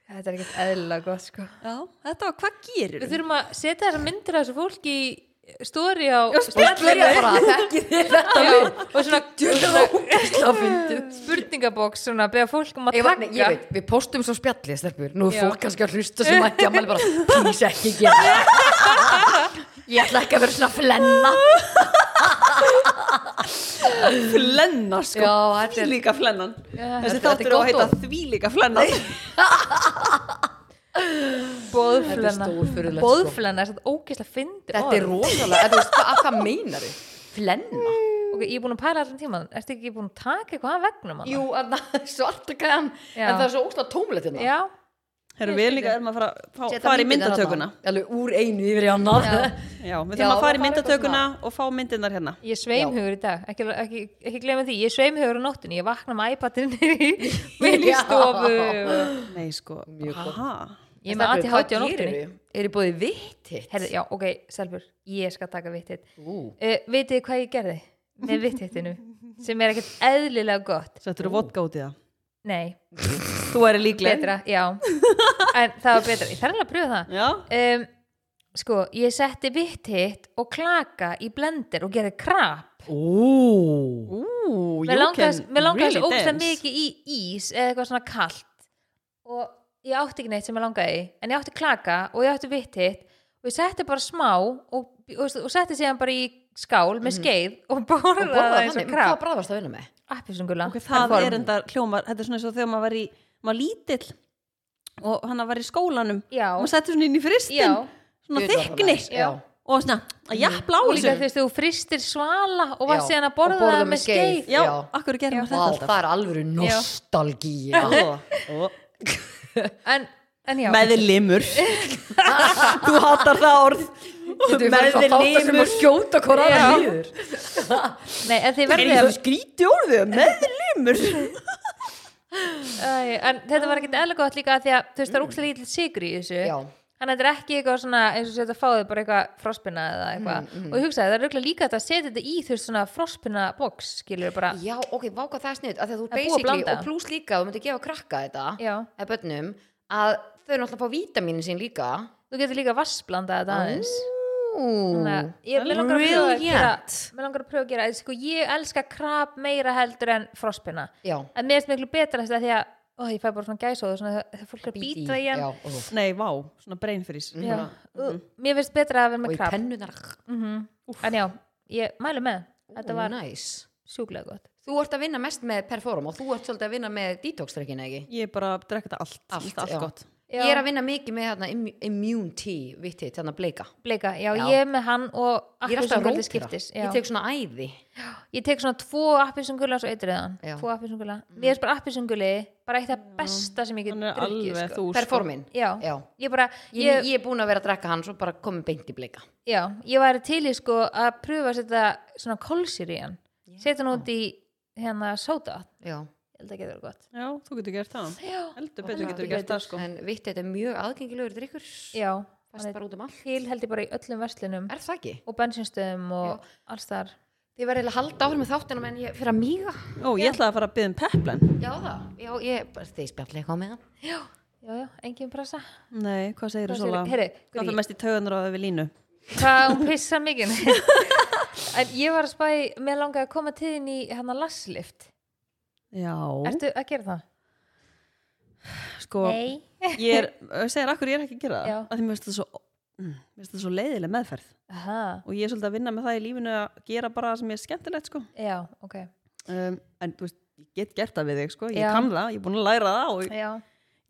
Þetta er ekkert eðlilega gott sko. Já, þetta var, hvað gerir við þurfum að setja þessar myndir af þessu fólki í stóri á við og svona, spurningaboks svona, beða fólk um að Ég, taka ég veit, við postum svo spjallið stelpur. Nú er fólk kannski að hlusta sem að maður bara Please ekki gera það." Ég ætla ekki að vera svona flenna. Flenna sko. Já, Því líka flennan. Þessi þáttur á að heita því líka flennan Bóðflenna er sko. Bóðflenna er svona ógeðslega fyndið Þetta er rosalega, en þú veist, hvað, hvað meinar þið? Flenna? Ok, ég er búin að pæla allan tíma Ertu ekki búin að taka eitthvað að vegnum hana? Jú, en það er svarta gæðan Já. En það er svo óslega tómlegt hérna. Já, Ég við líka erum að fara, fá, fara í myndatökuna. Alveg úr einu yfir í annað. Já. Já, við þurfum að fara í það myndatökuna og fá myndirnar hérna. Ég sveimhugur í dag. Ekki, ekki, ekki glemma því, ég sveimhugur á nóttunni. Ég vakna með iPadin í stofu. Nei sko, Mjög gott. aha Ég með aðti hátti á nóttunni. Er þið búið vitt hitt? Herði, já, ok, Selbur, ég skal taka vittit Ú. uh, Vitið þið hvað ég gerði með vittittinu sem er ekkert eðlilega gott? Settur þú vodka út í það? Nei, Þú er líkleg betra, já. En það var betra, ég þarf alveg að pröfa það. Já, um, Sko, ég setti vittitt og klaka í blender og gerði krap. Ú. Ú, Mér you can mér langaði really svo ógæslega dance. mikið í ís eða eitthvað svona kalt. Og ég átti ekki neitt sem ég langaði í en ég átti klaka og ég átti vittitt og ég setti bara smá og, og, og setti síðan bara í skál með skeið og Og borðaði það eins og hvað krab bræð varst að vinna með? appisungula Ok, það er enda hljómar, þetta er svona eins og þegar maður var í maður lítill og hann var í skólanum. Já, og maður settur svona inn í fristin já. svona það þykni Já. og svona að jafla á og líka þú veist þú fristir svala og var Já, síðan að borða það með skeið. Já, Já. akkur gerum Já. Vá, þetta það er alvöru nostalgía. Alltaf en, en já Meðlimur Þú hátar það orð. Sem að skjóta aðra nýður Nei, en þið Er ekki að skríti orðu Meðlimur Æ, en þetta var ekkert eðlega gott líka því að þú veist það er lítið sigur í þessu. Já, þannig að þetta er ekki eitthvað svona eins og setja að fáið bara eitthvað frostpinna eða eitthvað. Mm, og ég hugsaði það er auðvitað líka að setja þetta í þú veist svona frostpinna box skilur bara. Já, ok, váka það snitt að þú Það að basically, og pluss líka þú myndir gefa krakka þetta eða börnum, að þau eru náttúrulega að fá vítaminin sín líka. Þú getur líka vassblanda þetta aðeins. Ég mér langar að pröfa að gera sko, ég elska krab meira heldur en frostpinna Já, en mér finnst miklu betra þess að því að ó, ég fæ bara svona gæsóð svona þegar fólk er að bít í, býta í. ó. Nei, vá, svona brain freeze. Já. Uh, mér finnst betra að vera og með í krab. pennunar mm en já, ég mælu með. Þetta var næs sjúklega gott. Þú ert að vinna mest með perform og þú ert svolítið að vinna með detox-trekkina, ekki? Ég er bara að drekka þetta allt Allt, Allt, allt gott Já. Ég er að vinna mikið með hérna, immu- immune tea, vitt hitt, hérna bleika bleika, já, Já. ég er með hann og er rótira skiptis já. Ég tek svona æði ég tek svona tvo appelsingula og svo Já. tvo appelsingula, mér er bara appelsinguli bara eitt af besta sem ég get er drukkið alveg sko. sko. Performin já, Já. ég bara Ég, ég, ég er búin að vera að drekka hann svo bara komið beint í bleika já, ég væri til í sko að pröfa að setja svona kólsýr í hann setja hann út í hérna sóta, Já. Ég held að geta verið gott. Já, þú getur gert það. Já, Heldur betur Já, getur ég gert það sko. En vitt þetta er mjög aðgengilegur drikkur já hann er bara út um allt. til held ég bara í öllum verslunum. Er það ekki? og bensinstöðum og alls þar Þið verður eiginlega að halda áfram með þáttunum en ég fyrir að míga. Ó, ég ætlaði að fara að byggja um peplen Já það, já ég, bara þið spjallega eitthvað með hann já, já, engin pressa. Nei, hvað segir þú? Heyrðu, Hvað fyrir mest í tauganar á við línu? hvað hún pissa mikið en ég var að spæ mér langaði að koma til þín í hérna lasslift Já, ertu að gera það? sko nei. Ég er, segir akkur ég er ekki að gera það að því mér finnst það svo mm, mér finnst það svo leiðileg meðferð. Aha, og ég er svolítið að vinna með það í lífinu að gera bara það sem er skemmtilegt sko. Já, ok. Um, en þú veist, ég get gert það við þig sko. Ég Já. kann það, ég er búin að læra það og já,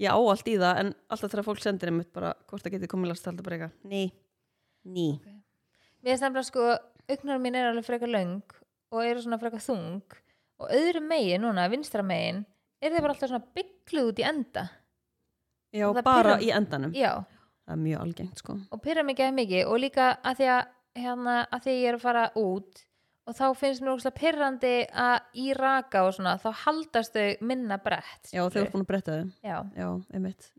ég á allt í það en alltaf þegar fólk sendir einmitt bara hvort það geti komið last alltaf bara eitthvað ný, ný. Mér finnst nefnilega sko augnar mín er alveg frekar löng og eru svona frekar þung og öðru megin núna, vinstra megin er þeir bara alltaf svona byggluð út í enda. Já, bara í endanum. Já, það er mjög algengt sko. Og pyrra mikið að mikið. Og líka að því að hérna, að því ég er að fara út og þá finnst mér ógustlega pyrrandi að í raka og svona, þá haldast þau minna brett já, þau eru búin að bretta þau. Já. já,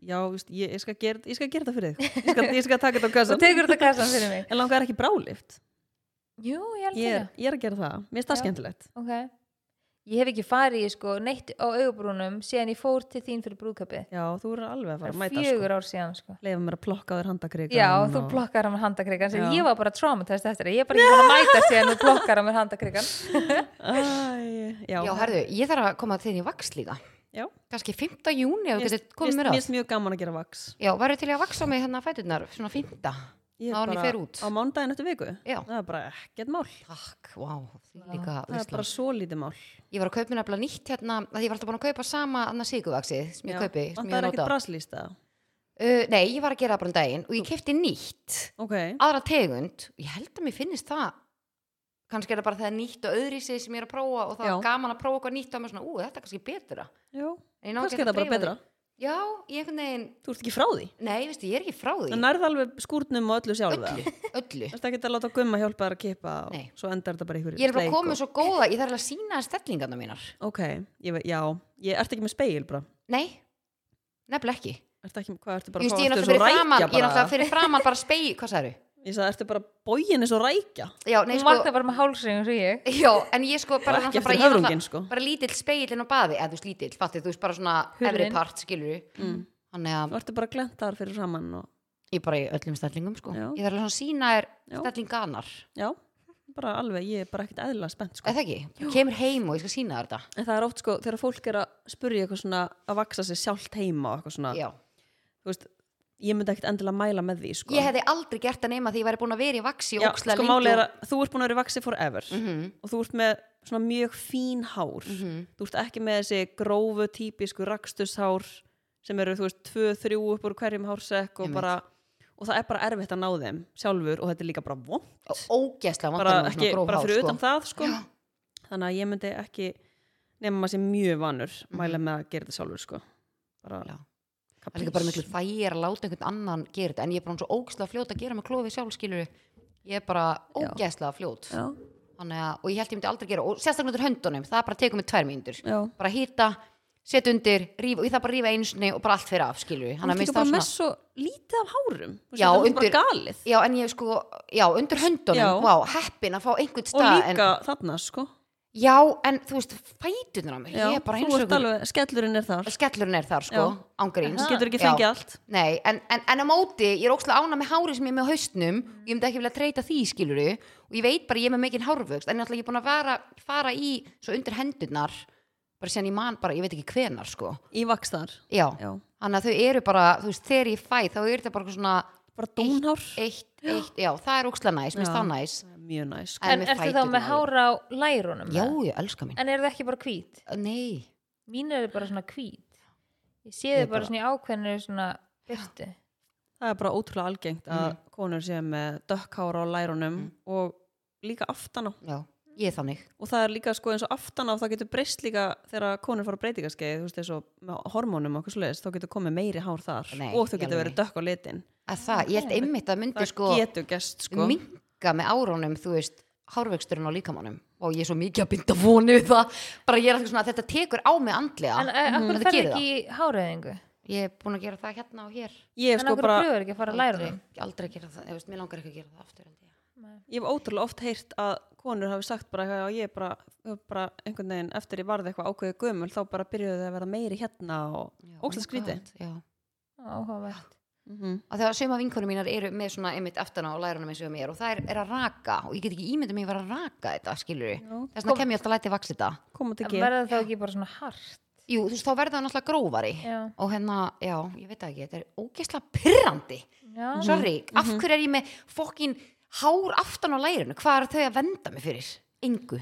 já, víst, ég, ég, skal gera, ég skal gera það fyrir þig. Ég skal, ég skal taka þetta á kassan þetta kassan fyrir mig. En langar ekki brálift jú, ég held ég er, það. ég er að gera það, mér finnst það skemmtilegt. Ok, ég hef ekki farið sko neitt á augabrúnum síðan ég fór til þín fyrir brúðköpið Já, þú eru alveg að fara að er mæta sko. fjögur ár síðan sko Leifa mér að plokka þér handakrigan Já, þú og... blokkar á mér Já. ég var bara traumatist eftir það, ég er bara ekki búin að mæta síðan þú blokkar á mér handakrigan Æ, já, Já, herðu, ég þarf að koma til þín í vaks líka Já. kannski 5. júni þú Mér finnst mjög gaman að gera vaks Já, verður til að vaksa mig hérna fæturnar svona 5. Ég fer út. Á mándaginn eftir viku. Já. Það er bara ekkert mál. Takk, því líka Það er bara svo lítið mál. Ég var að kaupa nefnilega nýtt hérna að ég var alltaf búin að kaupa sama annað síkuvaksið sem ég kaupi, sem Það ég er ekkert nota braslýst það uh, Nei, ég var að gera það bara um daginn og ég kefti nýtt. Ok, aðra tegund og ég held að mér finnist það. Kannski er það bara það nýtt og öðrísi sem ég er að prófa og það Já. er gaman að prófa eitthvað nýtt og mér svona, ú, þetta er kannski betra? Já, kannski er það að bara betra því. Já, ég einhvern veginn, Þú ert ekki frá því? Nei, veistu, ég er ekki frá því. Það nærði alveg skúrnum og öllu sjálf Öllu, öllu. Þú ert ekki að láta gumma hjálpa þér að kippa og Nei. svo endar þetta bara ykkur Ég er bara komið svo góða, ég þarf alveg að sína stellingarna mínar. Ok, ég, ve- já, ég ert ekki með speil bara Nei, nefnilega ekki. Ert ekki, hvað ertu Ég bara veist, að ég er náttúrulega fyrir framan Ég er náttúrulega fyrir framan bara spegi, hvað sagði Ég sagði, ertu bara bógin eins og rækja Já, nei, hún sko, vakna bara með hálsring eins og ég já, en ég sko bara, ekki náttúrulega bara, eftir ég er höfrunginn, sko. bara lítill speilin á baði, eða þú veist lítill, fattið, þú veist bara svona Hurðin. efri part, skilur mm. Þannig að Þú ertu bara glentar fyrir saman og, ég er bara í öllum stellingum, sko Já. Ég þarf alveg svona að sína þér Já. stellinganar Já, bara alveg, ég er bara ekkert eðla spennt sko. Eða ekki, kemur heim og ég skal sína þér þetta En það er oft sko, þegar fólk er að spurja eitthvað svona að vaksa sig sjálft heima og eitthvað svona, Já, þú veist ég myndi ekkert endilega mæla með því sko. ég hefði aldrei gert það nema því ég væri búin að vera í vaksi Já, sko er þú ert búin að vera í vaksi forever Mhm, og þú ert með svona mjög fín hár mhm. þú ert ekki með þessi grófu típisku rakstushár sem eru þú veist tvö, þrjú upp úr hverjum hársekk og bara og það er bara erfitt að ná þeim sjálfur og þetta er líka bara vond Og ógeðslega bara, fyrir sko. utan það sko. þannig að ég myndi ekki nema maður sé mjög vanur mæla með að gera þetta sjálfur sko. bara Mhm. Það er líka bara miklu þægir að láta einhvern annan gera þetta en ég er bara svo ógeðslega fljót að gera með klófi sjálf skilur ég er bara Já. ógeðslega fljót. Já, Þannig að, og ég held ég myndi aldrei gera og sérstaklega undir höndunum, það bara tekur mig tvær mínútur. Bara hýta, setja undir rífa, og ég þarf bara að rífa einu sinni og bara allt fyrir af skilur hann er líka bara með svo lítið af hárum. Já, er undir- bara galið. Já, en ég sko, já, undir höndunum vá, heppin að fá einhvern og stað líka en, þarna sko já, en þú veist, fætunar á mér já, ég er bara þú eins og ert alveg, skellurinn er þar. Skellurinn er þar, sko, Já. ángríns getur ekki fengið allt. Nei, en, en, en á móti, ég er ókslega ána með hárið sem ég er með á haustnum ég myndi ekki vilja treyta því, skiluru og ég veit bara ég er með mikinn hárvöxt en ég ætla ekki búin að vera, fara í svo undir hendurnar bara sem ég man bara, ég veit ekki hvenar, sko. Í vaks þar Já, já. þannig að þau eru bara, þú veist, þegar ég fæ þá er þetta bara eitthvað svona bara dónhár eitt, eitt, já, það er ókslega næs, minnst Já. það næs mjög næs sko. En ertu þá með hára á lærunum Já, ég elska mín en eru það ekki bara hvít? Nei, mín eru bara svona hvít ég sé Ég þau bara bara- svona í ákveðinu svona byrtu það er bara ótrúlega algengt að Mhm. konur séu með dökkhára á lærunum Mhm. og líka aftan á já, ég er þannig og það er líka sko eins og aftan á það getur breyst líka þegar konur fara breytingaskeið þú veist eins og með hormónum og eitthvað svoleiðis þá getur komið meiri hár þar Nei, og þau í getur alvöru. verið dökk á litin að það, ég held einmitt að myndi það sko sko. minka með árunum, þú veist hárvöxturinn á líkamannum og ég er svo mikið að binda vonu við það, bara ég er alltaf svona þetta tekur á mig andlega. En uh, akkur Þetta fer gerir ekki í háræðingu? Ég er búin að gera það hérna og hér. Ég en sko bara að að aldrei, aldrei að gera það, ég veist, mér langar ekki að gera það aftur ég. ég hef ótrúlega oft heyrt að konur hafi sagt bara að ég bara, bara einhvern veginn eftir ég varði eitthvað ákveðið gömul þá bara byrjuðu þau að vera meiri hérna og oh God, já. áhugavert mm -hmm. að þegar söma vinkonum mínar eru með svona einmitt aftan á lærunum eins og mér og það er, er að raka og ég get ekki ímyndið mig að vera að raka þetta skilur þess vegna kem ég alltaf að læti vaks þetta. Verða það ekki bara svona hart? Jú, þú veist, þá verða það náttúrulega grófari. Já, og hérna, já, ég veit ekki þetta er ógeðslega pyrrandi sorry, af hverju er ég með fokkin hár aftan á lærinu? Hvað er þau að venda mig fyrir? Engu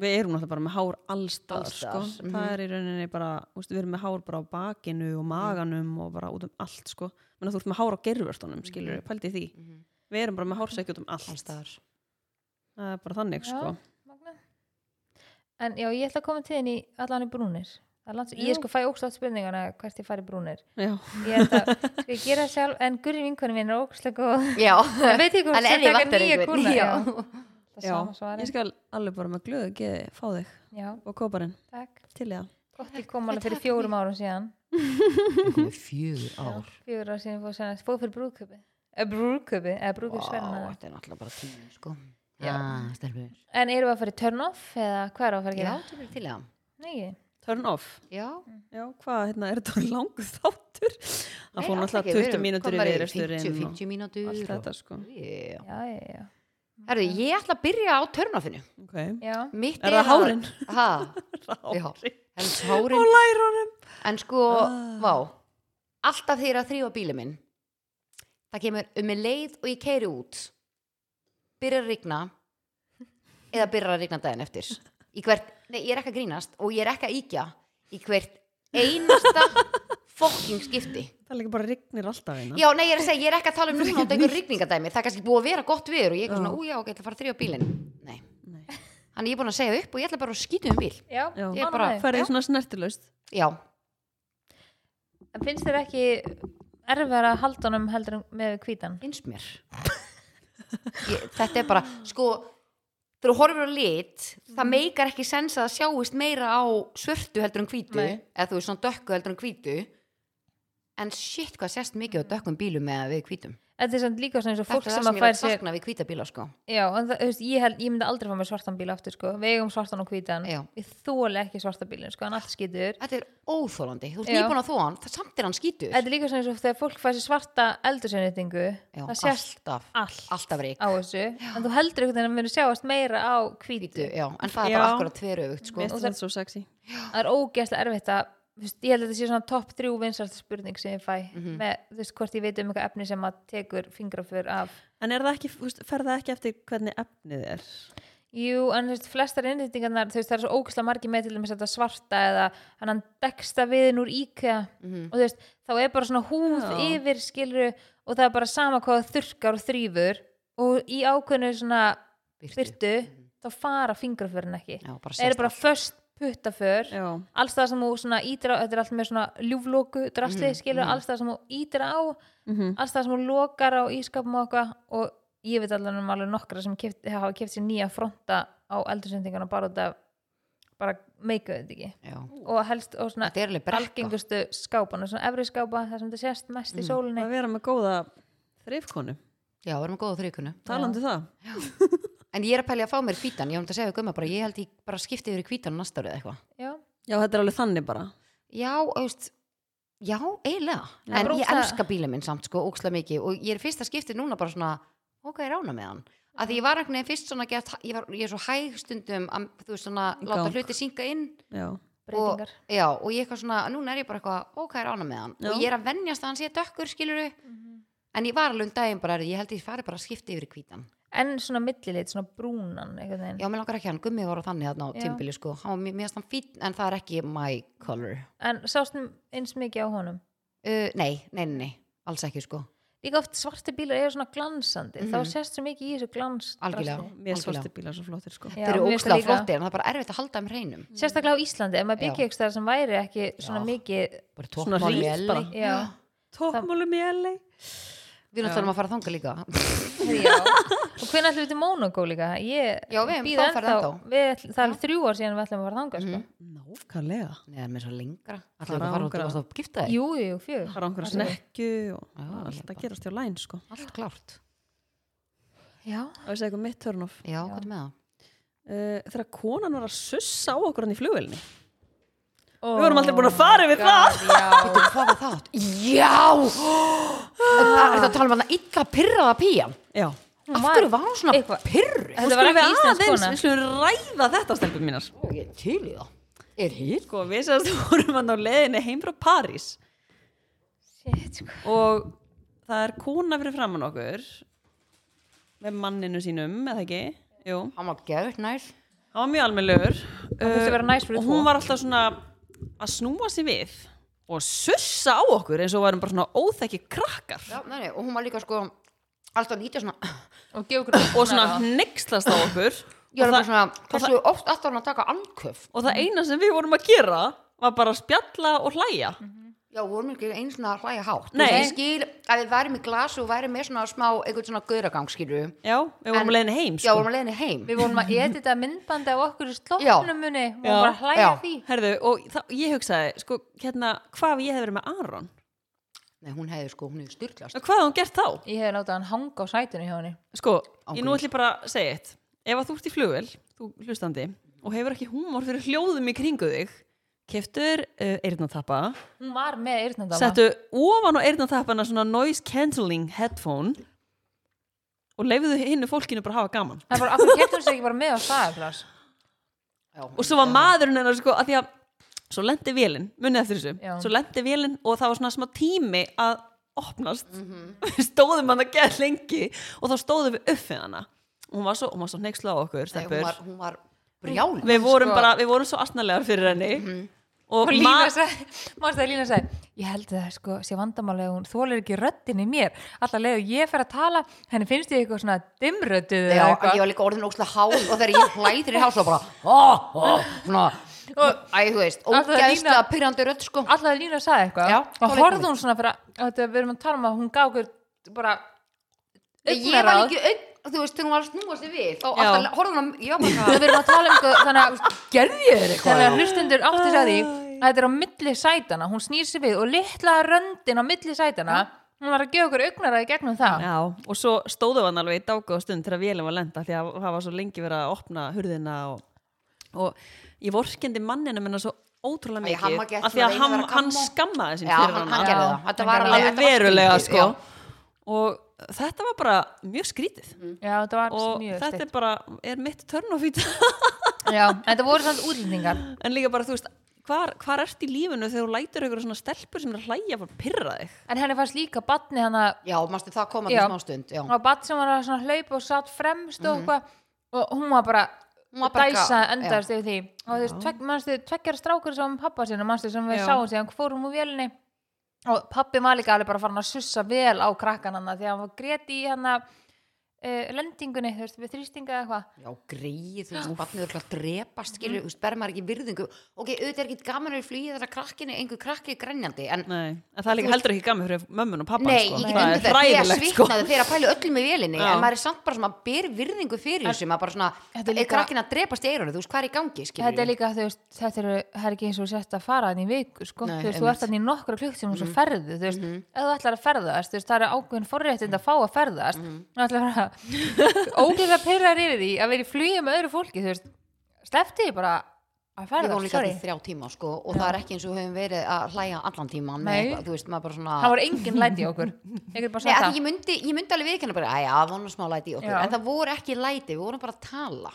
við erum náttúrulega bara með hár allstaðar Alls sko. staðar, mhm. það er í rauninni bara úst, við erum með hár bara á bakinu og maganum og bara út um allt sko. Menna, þú ert með hár á gerfvörstunum skilur við, pældi í því Mhm. við erum bara með hársekki út um allt allstaðar það er bara þannig Já. sko. En já, ég ætla að koma til þín í allan í brúnir Það er lands, ég sko fæ ókslátt spurningana hvert ég fari brúnir Já. ég ætla að sko, ég gera það sjálf en gurri vinkunum minn er já, en veit ég hvort ég taka nýja kúna já. Það Já. sama svari ég skal alveg bara með glöðu geði fá þig já, og kóparinn. Takk. Til í það. Gott ég kom alveg fyrir fjórum árum síðan. Komið fjögur Já, ár. fjögur árum síðan fór, senast, fór fyrir brúðköpi eða brúðköpi, eða brúðköpi Vá, svenna. þetta er náttúrulega bara tími sko. Já. ah, stelpur. en eru að fara í turn off eða hvað er að fara að já, gera þú vil til það. Nei, turn off Já, Já, hvað, hérna, er þetta langur þáttur? Það fór alls náttúrulega ekki, við 20 erum- mínútur í var ég, viðresturinn 50, og 50 mínútur allt þetta, sko. Já. já, já, já Herðu, ég ætla að byrja á törnafinu Ok. Já, Mitt Er það hárin? Ha, já, Hárin. Og lærunum. En sko, Ah. vá Alltaf þegar ég er að þrýfa bílið minn Það kemur um mig leið og ég keiri út Byrjar að rigna Eða byrjar að rigna daginn eftir Í hvert, nei, ég er ekki að grínast Og ég er ekki að íkja Í hvert einasta fokking skipti Það er líka bara rignir alltaf hérna. Já, nei, ég er að segja, ég er ekki að tala um núna á einhver rigningadæmi, það er kannski búið að vera gott viður og ég er svona, ú já, ok, ég ætla að fara að þrýja bílinn Nei, Nei. þannig ég er búin að segja upp og ég ætla bara að skýta um bíl já. Ég er bara-. Færið Já. svona snertilaust. Já, En finnst þér ekki erfið að halda honum heldur með hvítan? finnst mér ég, Þetta er bara, sko þegar þú horfir á lit það meikar ekki sens að sjáist meira á svörtu heldur en hvítu Nei. eða þú er svona dökku heldur en hvítu. En shit hvað sést mikið á dökkum bílum með við hvítum Þetta er samt líka svona eins og Þetta fólk er það sem sem að ég fær vil sér sakna við hvíta bíla sko Já, en það, þú veist, ég, held, ég myndi aldrei fá mér svartan bíl aftur sko. Við eigum svartan og hvítan Já. Ég þóli ekki svarta bílinn, sko, hann allt skýtur Þetta er óþólandi, þú ert Já. nýbúin að þó hann það samt er hann skítur Þetta er líka svona eins og þegar fólk fær sér svarta eldursennitingu Já, Það sést alltaf, allt alltaf reik á þessu En þú heldur einhvern veginn að muni sjáast meira á hvítu Já, en það er Já. bara akkurat tveröfugt sko. Mér finnst þetta svo sexy. Það er ógeðslega erfitt að veist, Ég held að þetta sé svona topp þrjú vinsalt spurning sem ég fæ Mhm. með, þú veist, hvort ég veit um eitthvað efni sem að tekur fingrafur af En er það ekki, þú veist, fer það ekki eftir hvernig efnið er? Jú, en þú veist, flestar innrýtingarnar, þú veist, það er svo ógeðslega margir með til dæmis þetta svarta eða hann deksta viðin úr IKEA Mhm. og þú veist, þá er bara svona húð Já. yfir skilru og það er bara sama hvað það þurrkar og þrýfur og í ákveðnu svona byrtu, þá fara fingraförin ekki Já, bara puttaför Já. alls það sem þú ítir á þetta er allt með svona ljúflóku drasli, Mhm, skilur, mhm. alls það sem þú ítir á Mm alls það sem þú lokar á ískapum og eitthvað og ég veit alveg um alveg nokkra sem keft, hafa keft sér nýja fronta á eldursendingana bara út af bara meika þetta ekki Já. og helst og svona Þetta er alveg brekka algengustu skápan og svona efri skápa þar sem þetta sést mest í Mhm. sólinni Að vera með góða þreifkonu. Já, erum með góða þrýkunu Talandi það. En ég er að pælja að fá mér hvítan, ég hef um að segja við gumma bara, ég held ég bara skipti yfir í hvítan næsta árið eitthvað. Já, Já, þetta er alveg þannig bara. Já, auðvist Já, eiginlega, en ég Rósa- elska bílinn minn samt sko, ókslega mikið. Og ég er fyrsta skiptið núna bara svona ok, ég rána með hann. Að því ég var veginn fyrst svona gett, ég, var, ég er svo hæg stundum að þú veist svona, Í láta gang. hluti synga inn. Já. breytingar. Já, og ég eitthvað svona, núna er ég bara eitthvað ok, ég rána með hann. Já. og ég er að venjast að hann sé dökkur skiluru, en ég var alveg um daginn bara, ég held ég fari bara að skipta yfir í hvítan en svona millilit, svona brúnan já, mér langar ekki hann, gummi var á þannig þarna á tímbili sko, hann var mér finnst hann fín en það er ekki my color en sást eins mikið á honum uh, nei, nei, nei, nei, alls ekki sko líka oft svarti bílar eru svona glansandi þá Mhm. sést svo mikið í þessu glans Algjörlega. Mér er svartir bílar svo flottir, sko. Já, þeir eru líka- flottir en það er bara erfitt að halda þeim hreinum sérstaklega á Íslandi, ef maður byggja eitthvað sem væri ekki svona Já. mikið Svona LA. bara. í LA. Við erum að tala um að fara þanga líka og hvernig ætlum við til Monaco líka ég Já, við bíð þá farið ennþá- það er þrjú ár síðan við ætlum að fara þangað sko. Nákvæmlega. neða með svo lengra að út ángra. og að gifta þig jú, jú, fjör Það er einhverja Allir. snekju og Já, allt ég að bara- gerast hjá læn, sko. allt klárt já, Og ég segi eitthvað mitt turn off. já, hvað er með það? Uh, þegar konan var að sussa á okkur hann í flugvelni. Oh, Við vorum aldrei búin að fara yfir það. já, Veitu, hvað var það? Já! Það er að tala um að illa pyrraða píjan Já. Af var hverju var hún svona eitthvað- pyrru? Þetta var skulum ekki við íslensk aðeins, kona. Við skulum ræða þetta stelpum mínar. Ég er til í það Er hitt? Sko, við sérst vorum hann á leiðinni heim frá París shit, sko. og það er kona fyrir framann okkur með manninu sínum, eða ekki? Jú, Hann var geðvitt nær hann var mjög almennlegur. Það þurfti að vera næs fyrir og tvo. hún var alltaf svona að snúa sig við og sussa á okkur eins og varum bara svona óþekki krakkar. Já, nei, nei, og hún var líka sko alltaf lítið svona og gefa okkur og svona hneykslast á okkur. Ég var bara svona, hversu oft alltaf hann að taka anköf og það eina sem við vorum að gera var bara að spjalla og hlæja Já, við vorum ekki einu svona að hlæja hátt Nei. Ég skil að við værim í glas og værim með svona smá, einhvern svona gauragang, skilju já, við vorum að leiðinni heim Já, sko. vorum að leiðinni heim við vorum að edita myndbandi af okkur í muni og bara hlæja Já. því Herðu, og það, ég hugsaði, sko, hérna, hvað ég hef verið með Aron? Nei, hún hefði sko, hún hefði styrklast Og hvað hafði hún gert þá? ég hefði látað hann hanga á sætinu hjá henni Sko, ég nú ætlum bara að segja eitt. Ef að þú ert í flugvel, þú hlustandi, og hefur ekki húmor fyrir hljóðum í kringu þig keftur uh, eyrnatappa hún var með eyrnandama settu ofan á eyrnatappana svona noise cancelling headphone og leifuðu hinnu fólkinu bara að hafa gaman. Það var, akkur keftur hún sig ekki bara með á Já. og svo var maðurinn hennar sko að því að svo lendi vélinn, munið eftir þessu. Já. svo lendi vélinn og það var svona smá tími að opnast. Við stóðum hann að geða lengi og þá stóðum við upp við hana. Og hún var svo, svo neyksla á okkur Nei, hún var, hún var brjál við vorum Sko- bara, við vorum svo astnalegar fyrir henni og, og ma- Lína að Lína sagði ég held að það sko sé vandamáli að hún þólir ekki röddin í mér. Alltaf leið og ég fer að tala henni finnst ég eitthvað svona dimrödduð Já, eitthvað. ég var líka orðin óslega hál og þegar ég hlæðir í hás og bara ó, ó, svona Æ, þú veist, að ógæðslega pyrrandi rödd sko. Alltaf að Lína sagði eitthvað Já, og horfði hún. svona fyrir að þetta, við erum að tala um að hún gaf okkur bara Ég var ekki, augn, þú veist, þegar hún var að snúa sig við þá Já. alltaf horfði hún að, ég var bara við erum að tala um eitthvað þannig að gerði ég þér þannig að hlustendur átti sér að því. að þetta er á milli sætana hún snýr sér við og litla röndin á milli sætana hún var að gefa okkur augnaræði gegnum það. Já, og svo stóðum hann alveg í dágóða stund þegar vélum var lenda því að það var svo lengi verið að opna hurðina og, og ég vorkendi manninu minna svo ótrúlega mikið af því að hann, hann skammaði sín fyrir hann, hana. hann gerði Já, það, þetta var alveg verulega sko. Og þetta var bara mjög skrítið. Já þetta var og mjög þetta er bara, er mitt törn og fýt já, þetta voru samt útlendingar. En líka bara þú veist hvar, hvar ert í lífinu þegar þú lætur ykkur svona stelpur sem er að hlæja fyrir að pyrra þig? En henni fannst líka batni hann að Já, mástu það koma til smá stund Já, hún var batn sem var að svona hlaupa og satt fremst og eitthvað. Og hún var bara. Hún var bara dæsa endast yfir því. Og þú veist, tvek, manstu, tveggjara strákur sem pappa sinna, manstu, sem við Já. sáum síðan fórum úr vélinni. Og pappi var líka alveg bara farin að sussa vel á krakkan hann því að hann var greti í hann uh, lendingunni, þú veist, við þrýstinga eða eitthvað. Já greið, þú veist, barnið er klart drepast skilur, þú veist, ber maður ekki virðingu. Ok, auðvitað er ekki gaman að flýja þegar krakkinu einhver krakki grenjandi, en Nei, en það er líka heldur ekki gaman fyrir mömmun og pappan Nei, sko. ég get það undir er það, þegar sko. svitnaði þegar að pælu öllum í vélinni Já. en maður er samt bara svona að ber virðingu fyrir þessu maður bara svona, líka- krakkin að drepast í eirunni, þú veist hvað er í gangi skilur þetta er líka, þú veist, þetta er, er ekki eins og sérst að fara hann í viku, sko, Nei, þú veist, þú ert hann í nokkra klukk sem þú svo ferðu, þú veist, ef þú ætlar að ferðast, þú veist, það er ákveðin forréttind að fá að ferðast, þú ætlar að fara ógeðlega pyrrar yfir því að vera í flugi með öðru fólki, þú veist, slefti því bara að Við vorum líka sorry, til þrjá tíma sko og það er ekki eins og við höfum verið að hlæja allan tíman með Nei. eitthvað, þú veist, maður bara svona það var engin læti í okkur, ég get bara Nei, sagt að það, ég myndi, ég myndi alveg viðkynna bara, að já, það var nú smá læti í okkur, Já. en það voru ekki læti, við vorum bara að tala.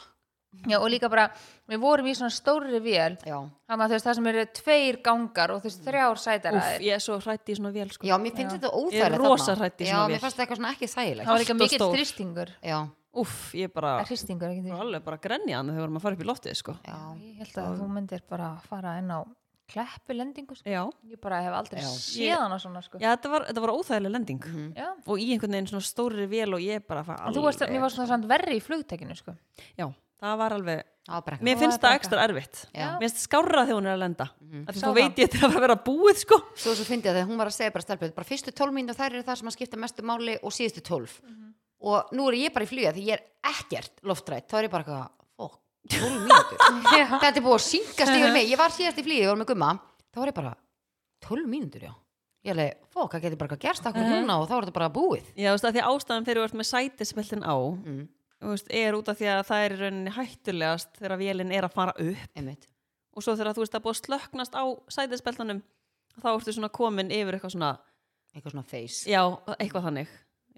Já, og líka bara, við vorum í svona stórri vél, Já, þannig að þú veist, það sem eru tveir gangar og þú veist, þrjár Úff, sætaræðir, ég er svo hrætt í svona vél sko. já, mér finnst Já. þetta Ég er óþægilegt rosa hrædd í Já, svona mér vél. fannst þetta eitthvað svona ekki þægilegt. það var líka mikill Já, Úff, ég bara er þrýstingur, ekki var þrýstingur. alveg bara að grenja hann þegar við vorum að fara upp í loftið sko. já, Ég held að þú myndir bara fara inn á kleppu lendingu sko. Já, Ég bara hef aldrei Já. séð hana svona sko. Já þetta, var, þetta var óþægileg lending Já. og í einhvern veginn svona og það var alveg það Mér Það finnst það ekstra erfitt. Já. Mér finnst skárra þegar hún er að lenda. Mm Þá það. veit ég þetta að vera búið sko. Svo svo fyndi ég að þegar hún var að segja bara stelpið, bara fyrstu tólf mínútur þær eru það sem að skipta mestu máli og síðustu tólf. Og nú er ég bara í fluga því ég er ekkert loftrætt, þá er ég bara eitthvað, fokk, tólf mínútur. Þetta er búið að syngast yfir mig, ég var síðast í flugi, ég var með gumma, þá var ég bara, tólf mínútur, já. Ég alveg, fokk, það getur bara eitthvað gerst akkur núna og þá er þetta bara búið. Já, þú veist að því ástæðan fyrir þú ert með sætispeltin á Mm, veist, er út af því að það er í rauninni hættulegast þegar vélinn er að fara upp. Einmitt. og svo þegar þú veist að búið að slöknast á sætispeltanum þá ertu svona komin yfir eitthvað svona Eitthvað svona face. já, eitthvað þannig.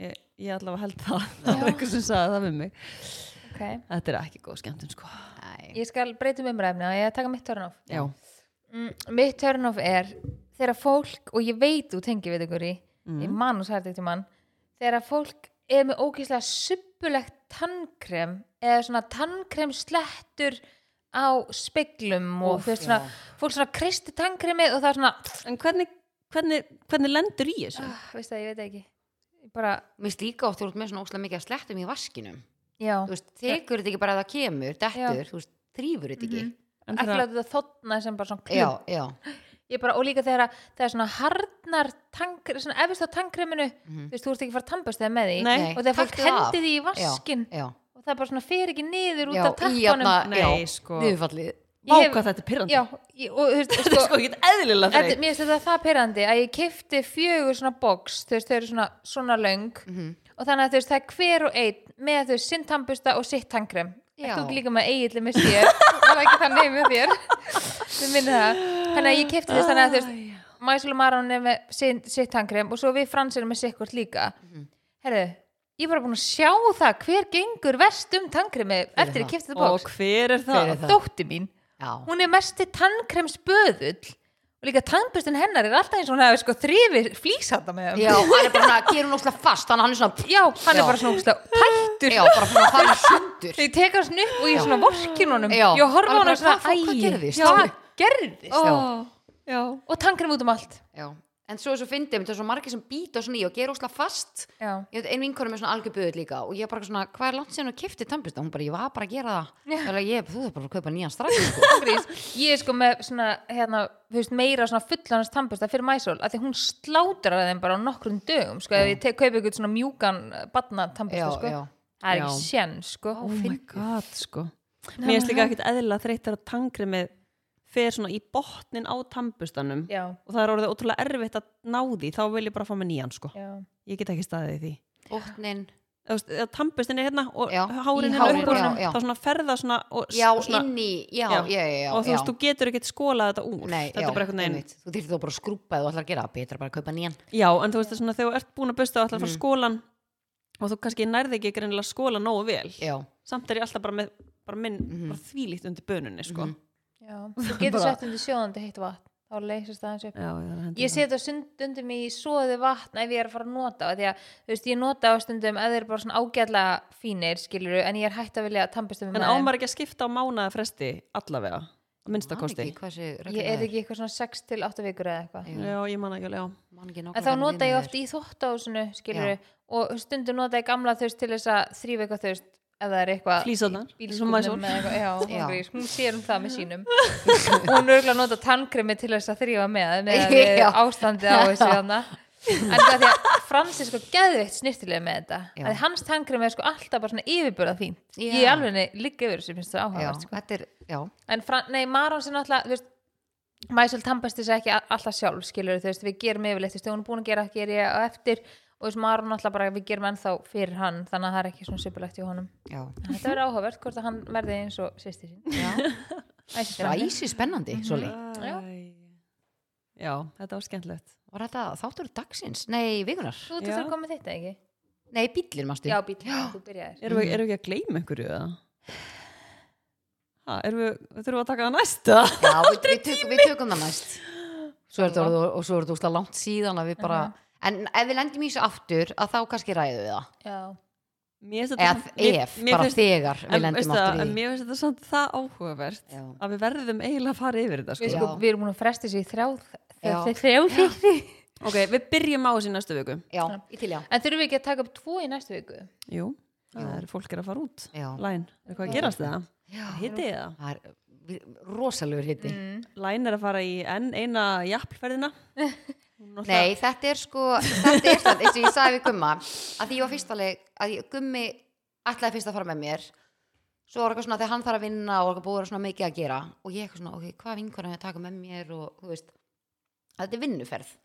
Ég, ég allavega held það. Það var eitthvað sem sagði það við mig. Okay. þetta er ekki góð skemmtun sko. Æ, Ég skal breytum umræfni og ég taka mitt turn off. Já, mm, Mitt turn off er þegar fólk, og ég veit þú tengi við ykkur í ég man og sært eitt í mann þegar fólk er með ógeðslega suppulegt tannkrem eða svona tannkrem slettur á speglum og Úff, þú veist svona, já. fólk svona kristi tannkremið og það er svona en hvernig, hvernig, hvernig lendur í þessu? ah, veist það, ég veit það ekki bara, Mér finnst líka oft þú ert með svona óslega mikið að slettum í vaskinum. já Þú veist, tekur þetta ekki bara að það kemur, dettur, Já. þú veist, þrýfur þetta ekki. En ekki þegar- láta þetta þotna sem bara svona klub Já, já, ég bara, og líka þegar að- þegar svona harnar tank, svona efist á tannkreminu þú veist, þú ert ekki að fara að tannbösta með því. Nei. og þegar fólk það hendi því í vaskin já, og það bara svona fer ekki niður út já, af jafna, Nei, já, sko. hef- hvað þetta er pyrrandi já, ég, og þú veist, þetta er sko, sko ekki eðlilega þreytt. mér finnst þetta það pyrrandi að ég kifti fjögur svona box þú veist, þau eru svona, svona löng. Mhm. og þannig að þú veist, það er hver og einn með þú veist, sinn tannbusta og sitt tannkrem. Já. Þú líka með eiginlega með var það ekki þannig með þér? Þið minni það Þannig að ég kefti þess þannig að þú veist Mæsul og Maron er með sin- sitt tannkrem og svo við fransir með sikkurt líka Mhm. Herru, ég er bara búin að sjá það hver gengur verst um tannkremi eftir það? að kefti það og bóks hver er Hver það? er það? Dótti mín, Já, hún er mesti tannkremsböðull og líka tannbustin hennar er alltaf eins og hún hefur sko þrifir flýsata með þeim já, hann er bara svona, gerur hún óslega fast hann er svona, Já, hann Já. er bara svona ógeðslega tættur já, bara svona að fara í sundur Þegar ég tek hans upp og ég svona vorkin honum Já. Ég horfa á hann bara, svona hvað- hvað æ, gerðist? Hvað gerðist? Já. Já. Og tannkrem út um allt. Já, en svo er svo fyndið, það er svo margir sem býta í og gera óslega fast. Já, Ég veit, ein vinkonum er svona algjör buðull líka og ég er bara svona, hvað er langt síðan að kifti tannbusta? Hún bara, ég var bara að gera það. Ég, Þú þarf bara að kaupa nýjan strax sko. Ég er sko með svona, hérna, þú veist, meira svona fullanast tannbusta fyrir mæsól að því hún slátrar þeim bara á nokkrum dögum sko, ef ég tek- kaupi ykkur svona mjúkan badna tannbusta, Já, sko. Það er ekki sén, sko. Oh my god sko. Mér finnst líka ekkit eðla þreyttar að tangremið fer svona í botnin á tambustanum Já, og það er orðið ótrúlega erfitt að ná því þá vil ég bara fá með nýjan sko já ég get ekki staðið í því botnin Þú tambustin er hérna og Já, hárin hérna hárinu, upp já. þá svona ferða svona og Já, svona, inn í, já, Já. já, og þú veist, þú getur ekkit skólað þetta úr Nei, þetta já, er bara einhvern veginn einmitt. Þú þyrftir þá bara að skrúpa eða þú ætlar að gera það, betra bara að kaupa nýjan já, en þú veist, það er svona, þegar þú ert búin að busta og ætlar að fara mm. skólan og þú kannski nærði ekki greinilega að skóla nógu vel Já, samt er ég alltaf bara með bara minn, bara þvílíkt undir bönunni sko. Mhm. Já, þú getur sett undir sjóðandi heitt vatn þá leysist það eins upp. Já, ég, setja stundum í svoði vatn ef ég er að fara að nota á, því að þú veist, ég nota á stundum ef þeir eru bara svona ágætlega fínir skilur en ég er hægt að vilja tampast um en ámar ekki að skipta á mánaða fresti allavega, að minnsta man kosti? ekki hvað þessi regla Ég er ekki eitthvað svona 6 til 8 vikur eða eitthvað. Já. ég man ekki alveg, ekki En þá nota ég oft í þóttásunu skilur Já. og stundum nota ég gamla veist til þess að þú veist ef það er eitthvað og Já. hún, grís, hún sér um það með sínum. Hún að nota tannkremi til þess að þrýfa með með að ástandið á þessu þarna. En það er því að Frans er sko geðveikt snirtilega með þetta. Að hans tannkremi er sko alltaf bara svona yfirbörða fín. Já. ég er alveg líka yfir þessu finnst það áhugavert sko. en Fran, nei, Maron sem náttúrulega þú veist, Mæsel tampast þess ekki a- alltaf sjálf skilur þú veist, við gerum yfirleitt þú veist, hún er búin að gera, ger ég á eftir og veist, Maron náttúrulega bara, við gerum ennþá fyrir hann þannig að það er ekki svona supulegt í honum já En þetta verður áhugavert hvort að hann verði eins og sýsti sín Já, Æsispennandi. ræsi spennandi, Soli Já. Já, þetta var skemmtilegt Var þetta þáttur dagsins? Nei, vikunar Þú ert Já. að koma með þetta ekki? Nei, bíllinn, mástu Já, bíl, þú byrjaðir erum við, erum við ekki að gleyma einhverju eða? Ha, erum við, þurfum við að taka það næsta? Já, við, við, tökum, við tökum það næst Svo er þetta og svo er þetta úslega langt síðan að við bara En ef við lendum í þessu aftur að þá kannski ræðum við það Já, Mér finnst þetta- mér- ef, mér bara þegar við það, aftur en í mér finnst þetta samt það áhugavert Já. að við verðum eiginlega að fara yfir þetta við, sko. sko, Já. við erum búin að fresta þessu í þrjá Já. þrjá þrjá ok, við byrjum á þessu í næstu viku Já, í til já En þurfum við ekki að taka upp tvo í næstu viku? jú, það er fólk er að fara út. Læn, er hvað að gerast það? Já. Hittið það? Er rosalegur hitti Mm. Læn er að fara í enn eina jafnferðina Nei, þetta er sko þetta er það, eins og ég sagði við Gumma að því ég var fyrstaleg, að ég, Gummi ætlaði fyrst að fara með mér. Svo var eitthvað svona þegar hann þarf að vinna og búið að svona mikið að gera og ég eitthvað svona, ok, hvað vingur hann að taka með mér og þú veist, þetta er vinnuferð.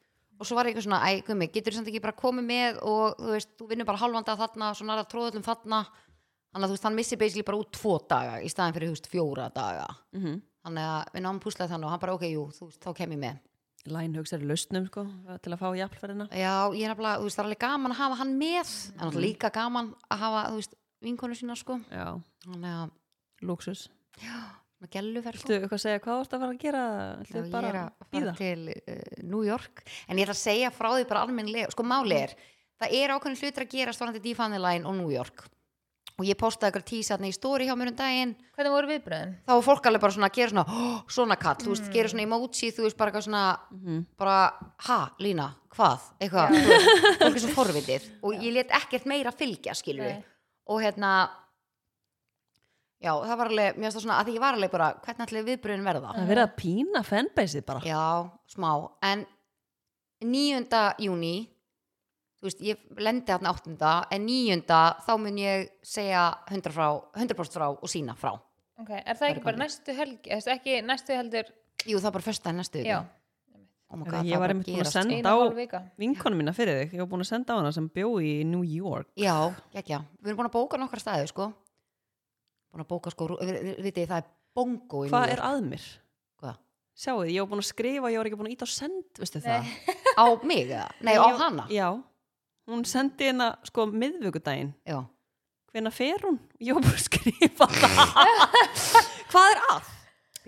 Og svo var ég eitthvað svona, æ, Gummi, getur þú samt ekki bara komið með og þú veist, þú vinnur bara halvanda þarna, svona er að tróðullum þarna. Þannig að þú veist, hann missi basically bara út tvo daga í staðin fyrir, þú veist, fjóra daga. Mm þannig að við náum púslaði þannig og hann bara, ok, jú, þú veist, þá kem ég með Læn hugsaður lausnum sko, til að fá jafnferðina Já, ég er nefnilega, þú veist, það er alveg gaman að hafa hann með. En náttúrulega líka gaman að hafa, þú veist, vinkonu sína, sko. Já, þannig að, lúksus með gelluferð, sko. Viltu eitthvað að segja hvað þú ert að fara að gera? Já, ég er að fara til uh, New York. En ég ætla að segja frá því bara almennilega sko máli er, það er ákveðin hlutur að gera stórandi Define Line og New York og ég postaði eitthvað tísatni í stóri hjá mér um daginn. Hvernig voru viðbröðin? þá var fólk alveg bara svona að gera svona oh, svona kall, þú veist, gera svona emoji þú veist, bara eitthvað svona Mhm. bara, ha, Lína, hvað, eitthvað. Fólk er svo forvitið. Og ég let ekkert meira fylgja, við Nei. og hérna já, það var alveg, mér finnst það svona að því ég var alveg bara, hvernig ætli viðbröðin verða? Það er verið að pína fanbaseið bara. Já, smá, en 9. júni þú veist, ég lendi hérna 8. en 9. þá mun ég segja 100%, frá, 100 frá og sína frá Ok, er það ekki bara næstu helgi? Þess, ekki næstu heldur, jú, það er bara fyrsta næstu já, oh God, ég það var einmitt búin að senda- á- Vinkonu mína fyrir þig, ég var búin að senda á hana sem bjó í New York já, ekki, við erum búin að bóka nokkra staði sko búin að bóka sko, vitið, það er bongo í Hvað er að mér? Hvað? Sjáu þið, ég var búin að skrifa, ég var ekki búin að íta á send, það? Á mig eða? Nei, á hana Já, hún sendi hérna sko miðvikudaginn. Já, hvenær fer hún? Ég var bara að skrifa það. Hvað er að?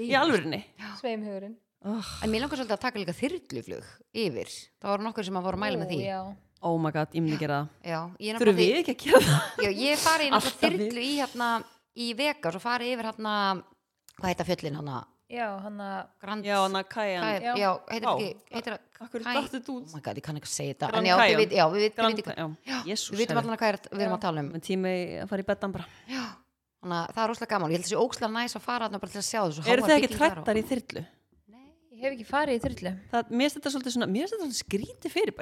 Í alvörinni? sveimhugurinn. Oh, En mér langar svolítið að taka líka þyrluflug yfir. Það voru nokkur sem að voru að mæla með því. Já. oh my god, ég myndi gera það. Já, ég er Þurfum við ekki að gera það? Já, ég fari í þyrlu í hérna í Vegas og fari yfir hérna hvað heita fjöllin hana já, hann að Grand Já, hann að kæjan Hvað er- Já. já, heitir ekki heitir það Akkur Kai- dætti þetta Oh út my god, ég kann ekki að segja þetta. Grand En já, við, vit- já, við, Grand, við, við vitum allan hvað er, við erum að tala um. Með tími að fara í beddan bara. Já, þannig að það er óslega gaman. Ég held að þessi óslega næs að fara bara til að sjá þessu Eru þið ekki trættar í þyrlu? ég hef ekki farið í þyrlu. Það, mér finnst þetta svolítið svona, mér finnst þetta svolítið skríti fyrir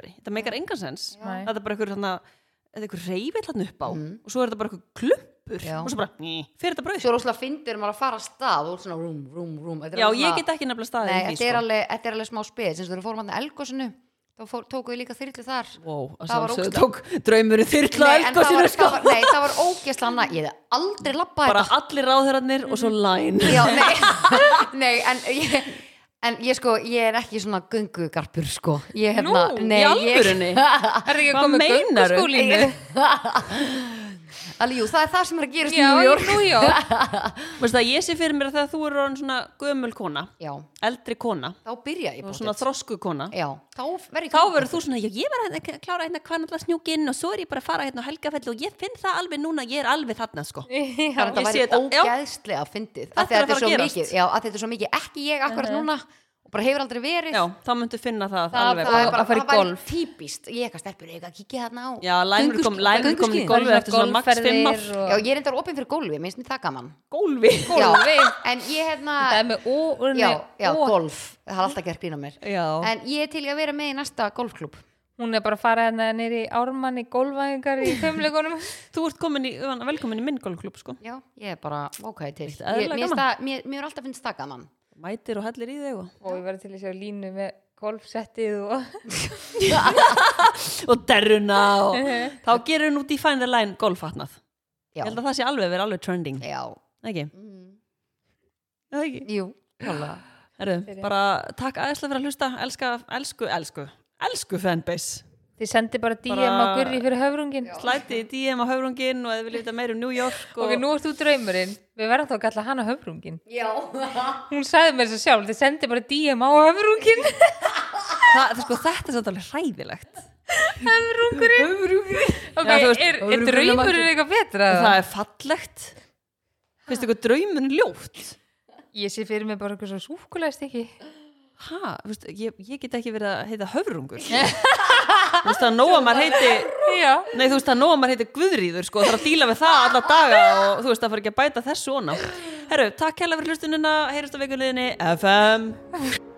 er svona, er einhver reyfill hann upp á. Mm. og svo er þetta bara einhver klumpur. Já. og svo bara, fyrir þetta upp. Svo er óslega fyndir maður að fara að stað og svona rúm, rúm, rúm. Þetta Já, alveg ég svona- get ekki nefnilega staðið þetta er sko. alveg, þetta er alveg smá eins og þú fórum hann elgosinu þá fór, tóku við líka þyrlu þar. Wow, að Það var ógeðslega- tók draumurinn þyrla Nei, það var, sko. var, nei, það var ógeðslega næ Ég hef aldrei labbað Bara þetta. allir ráðherrarnir og svo line. Já, nei, nei en, ég, en ég sko, ég er ekki svona göngugarpur sko ég, hérna, Nú, nei, í alvörunni? er það ekki Hvað komið meinarðu? gönguskólinu Alveg, jú, það er það sem er að gerast já, í New York. New York. Veistu það, ég sé fyrir mér að þegar þú eru orðin svona gömul kona, Já, eldri kona þá byrja ég og svona þrosku kona Já, þá verð ég þá verður þú svona, já ég var að klára hérna kvanalla snjúkin og svo er ég bara að fara hérna á helgafell og ég finn það alveg núna, ég er alveg þarna sko. Þannig já, að það ég sé væri þetta, já. ógeðslega fyndið. Þetta af því er að að þetta er svo að mikið Já, að þetta er svo mikið ekki ég akkurat núna og bara hefur aldrei verið. Já, þá myndu finna það, Það- alveg Það bara, að fara í það væri golf. típist Ég eitthvað stelpur, ég eitthvað kíkja þarna á? Já, lænur kom, lænur kom í golfi eftir svona max 5 ár. Golfferðir og- Já, ég er endar opinn fyrir golfi, minnst mér það gaman. Gólfi Já, Golfi. en ég hérna það er með ó, Já, já, ó. golf, það har alltaf gert grín á mér. Já, En ég er til að vera með í næsta golfklub hún er bara að fara hérna nýri ármann í gólfæðingar í fimmleikunum þú ert komin í, velkomin í minn golfklub sko. Já, ég er bara, ok, til. Það, mér er alltaf finnst það gaman mætir og hellir í þig og, og ég verði til að sjá línu með golfsettið og og derruna og þá gerir hún út í the Line golffatnað ég held að það sé alveg verið alveg trending. Já. Ekki, mm. ekki? Jú, Herru, bara takk aðeinslega fyrir að hlusta. Elska, elsku, elsku, elsku fanbase. Þið sendi bara DM Bara- á Gurri fyrir höfrungin slæti DM á höfrungin og eða við vita meira um New York og ok, nú ert þú draumurinn við verðum þá að kalla hana höfrungin Já, hún sagði mér þess að sjálf, þið sendi bara DM á höfrungin það, það, sko, þetta er svolítið alveg hræðilegt. Höfrungurinn. Ok, Já, þú veist, er, er höfrungurinn draumurinn eitthvað betra? Það er fallegt. Finnst ykkur draumun ljótt? Ég sé fyrir mig bara eitthvað svo súkulæst ekki. Ha, veist, ég, ég get ekki verið að heita höfrungur þú veist að nóa maður heiti já, nei þú veist að nóa maður heiti Guðríður sko, er að díla við það alla daga og þú veist að fara ekki að bæta þessu ona herru, takk hella fyrir hlustunina heyrjast á vikuleginni FM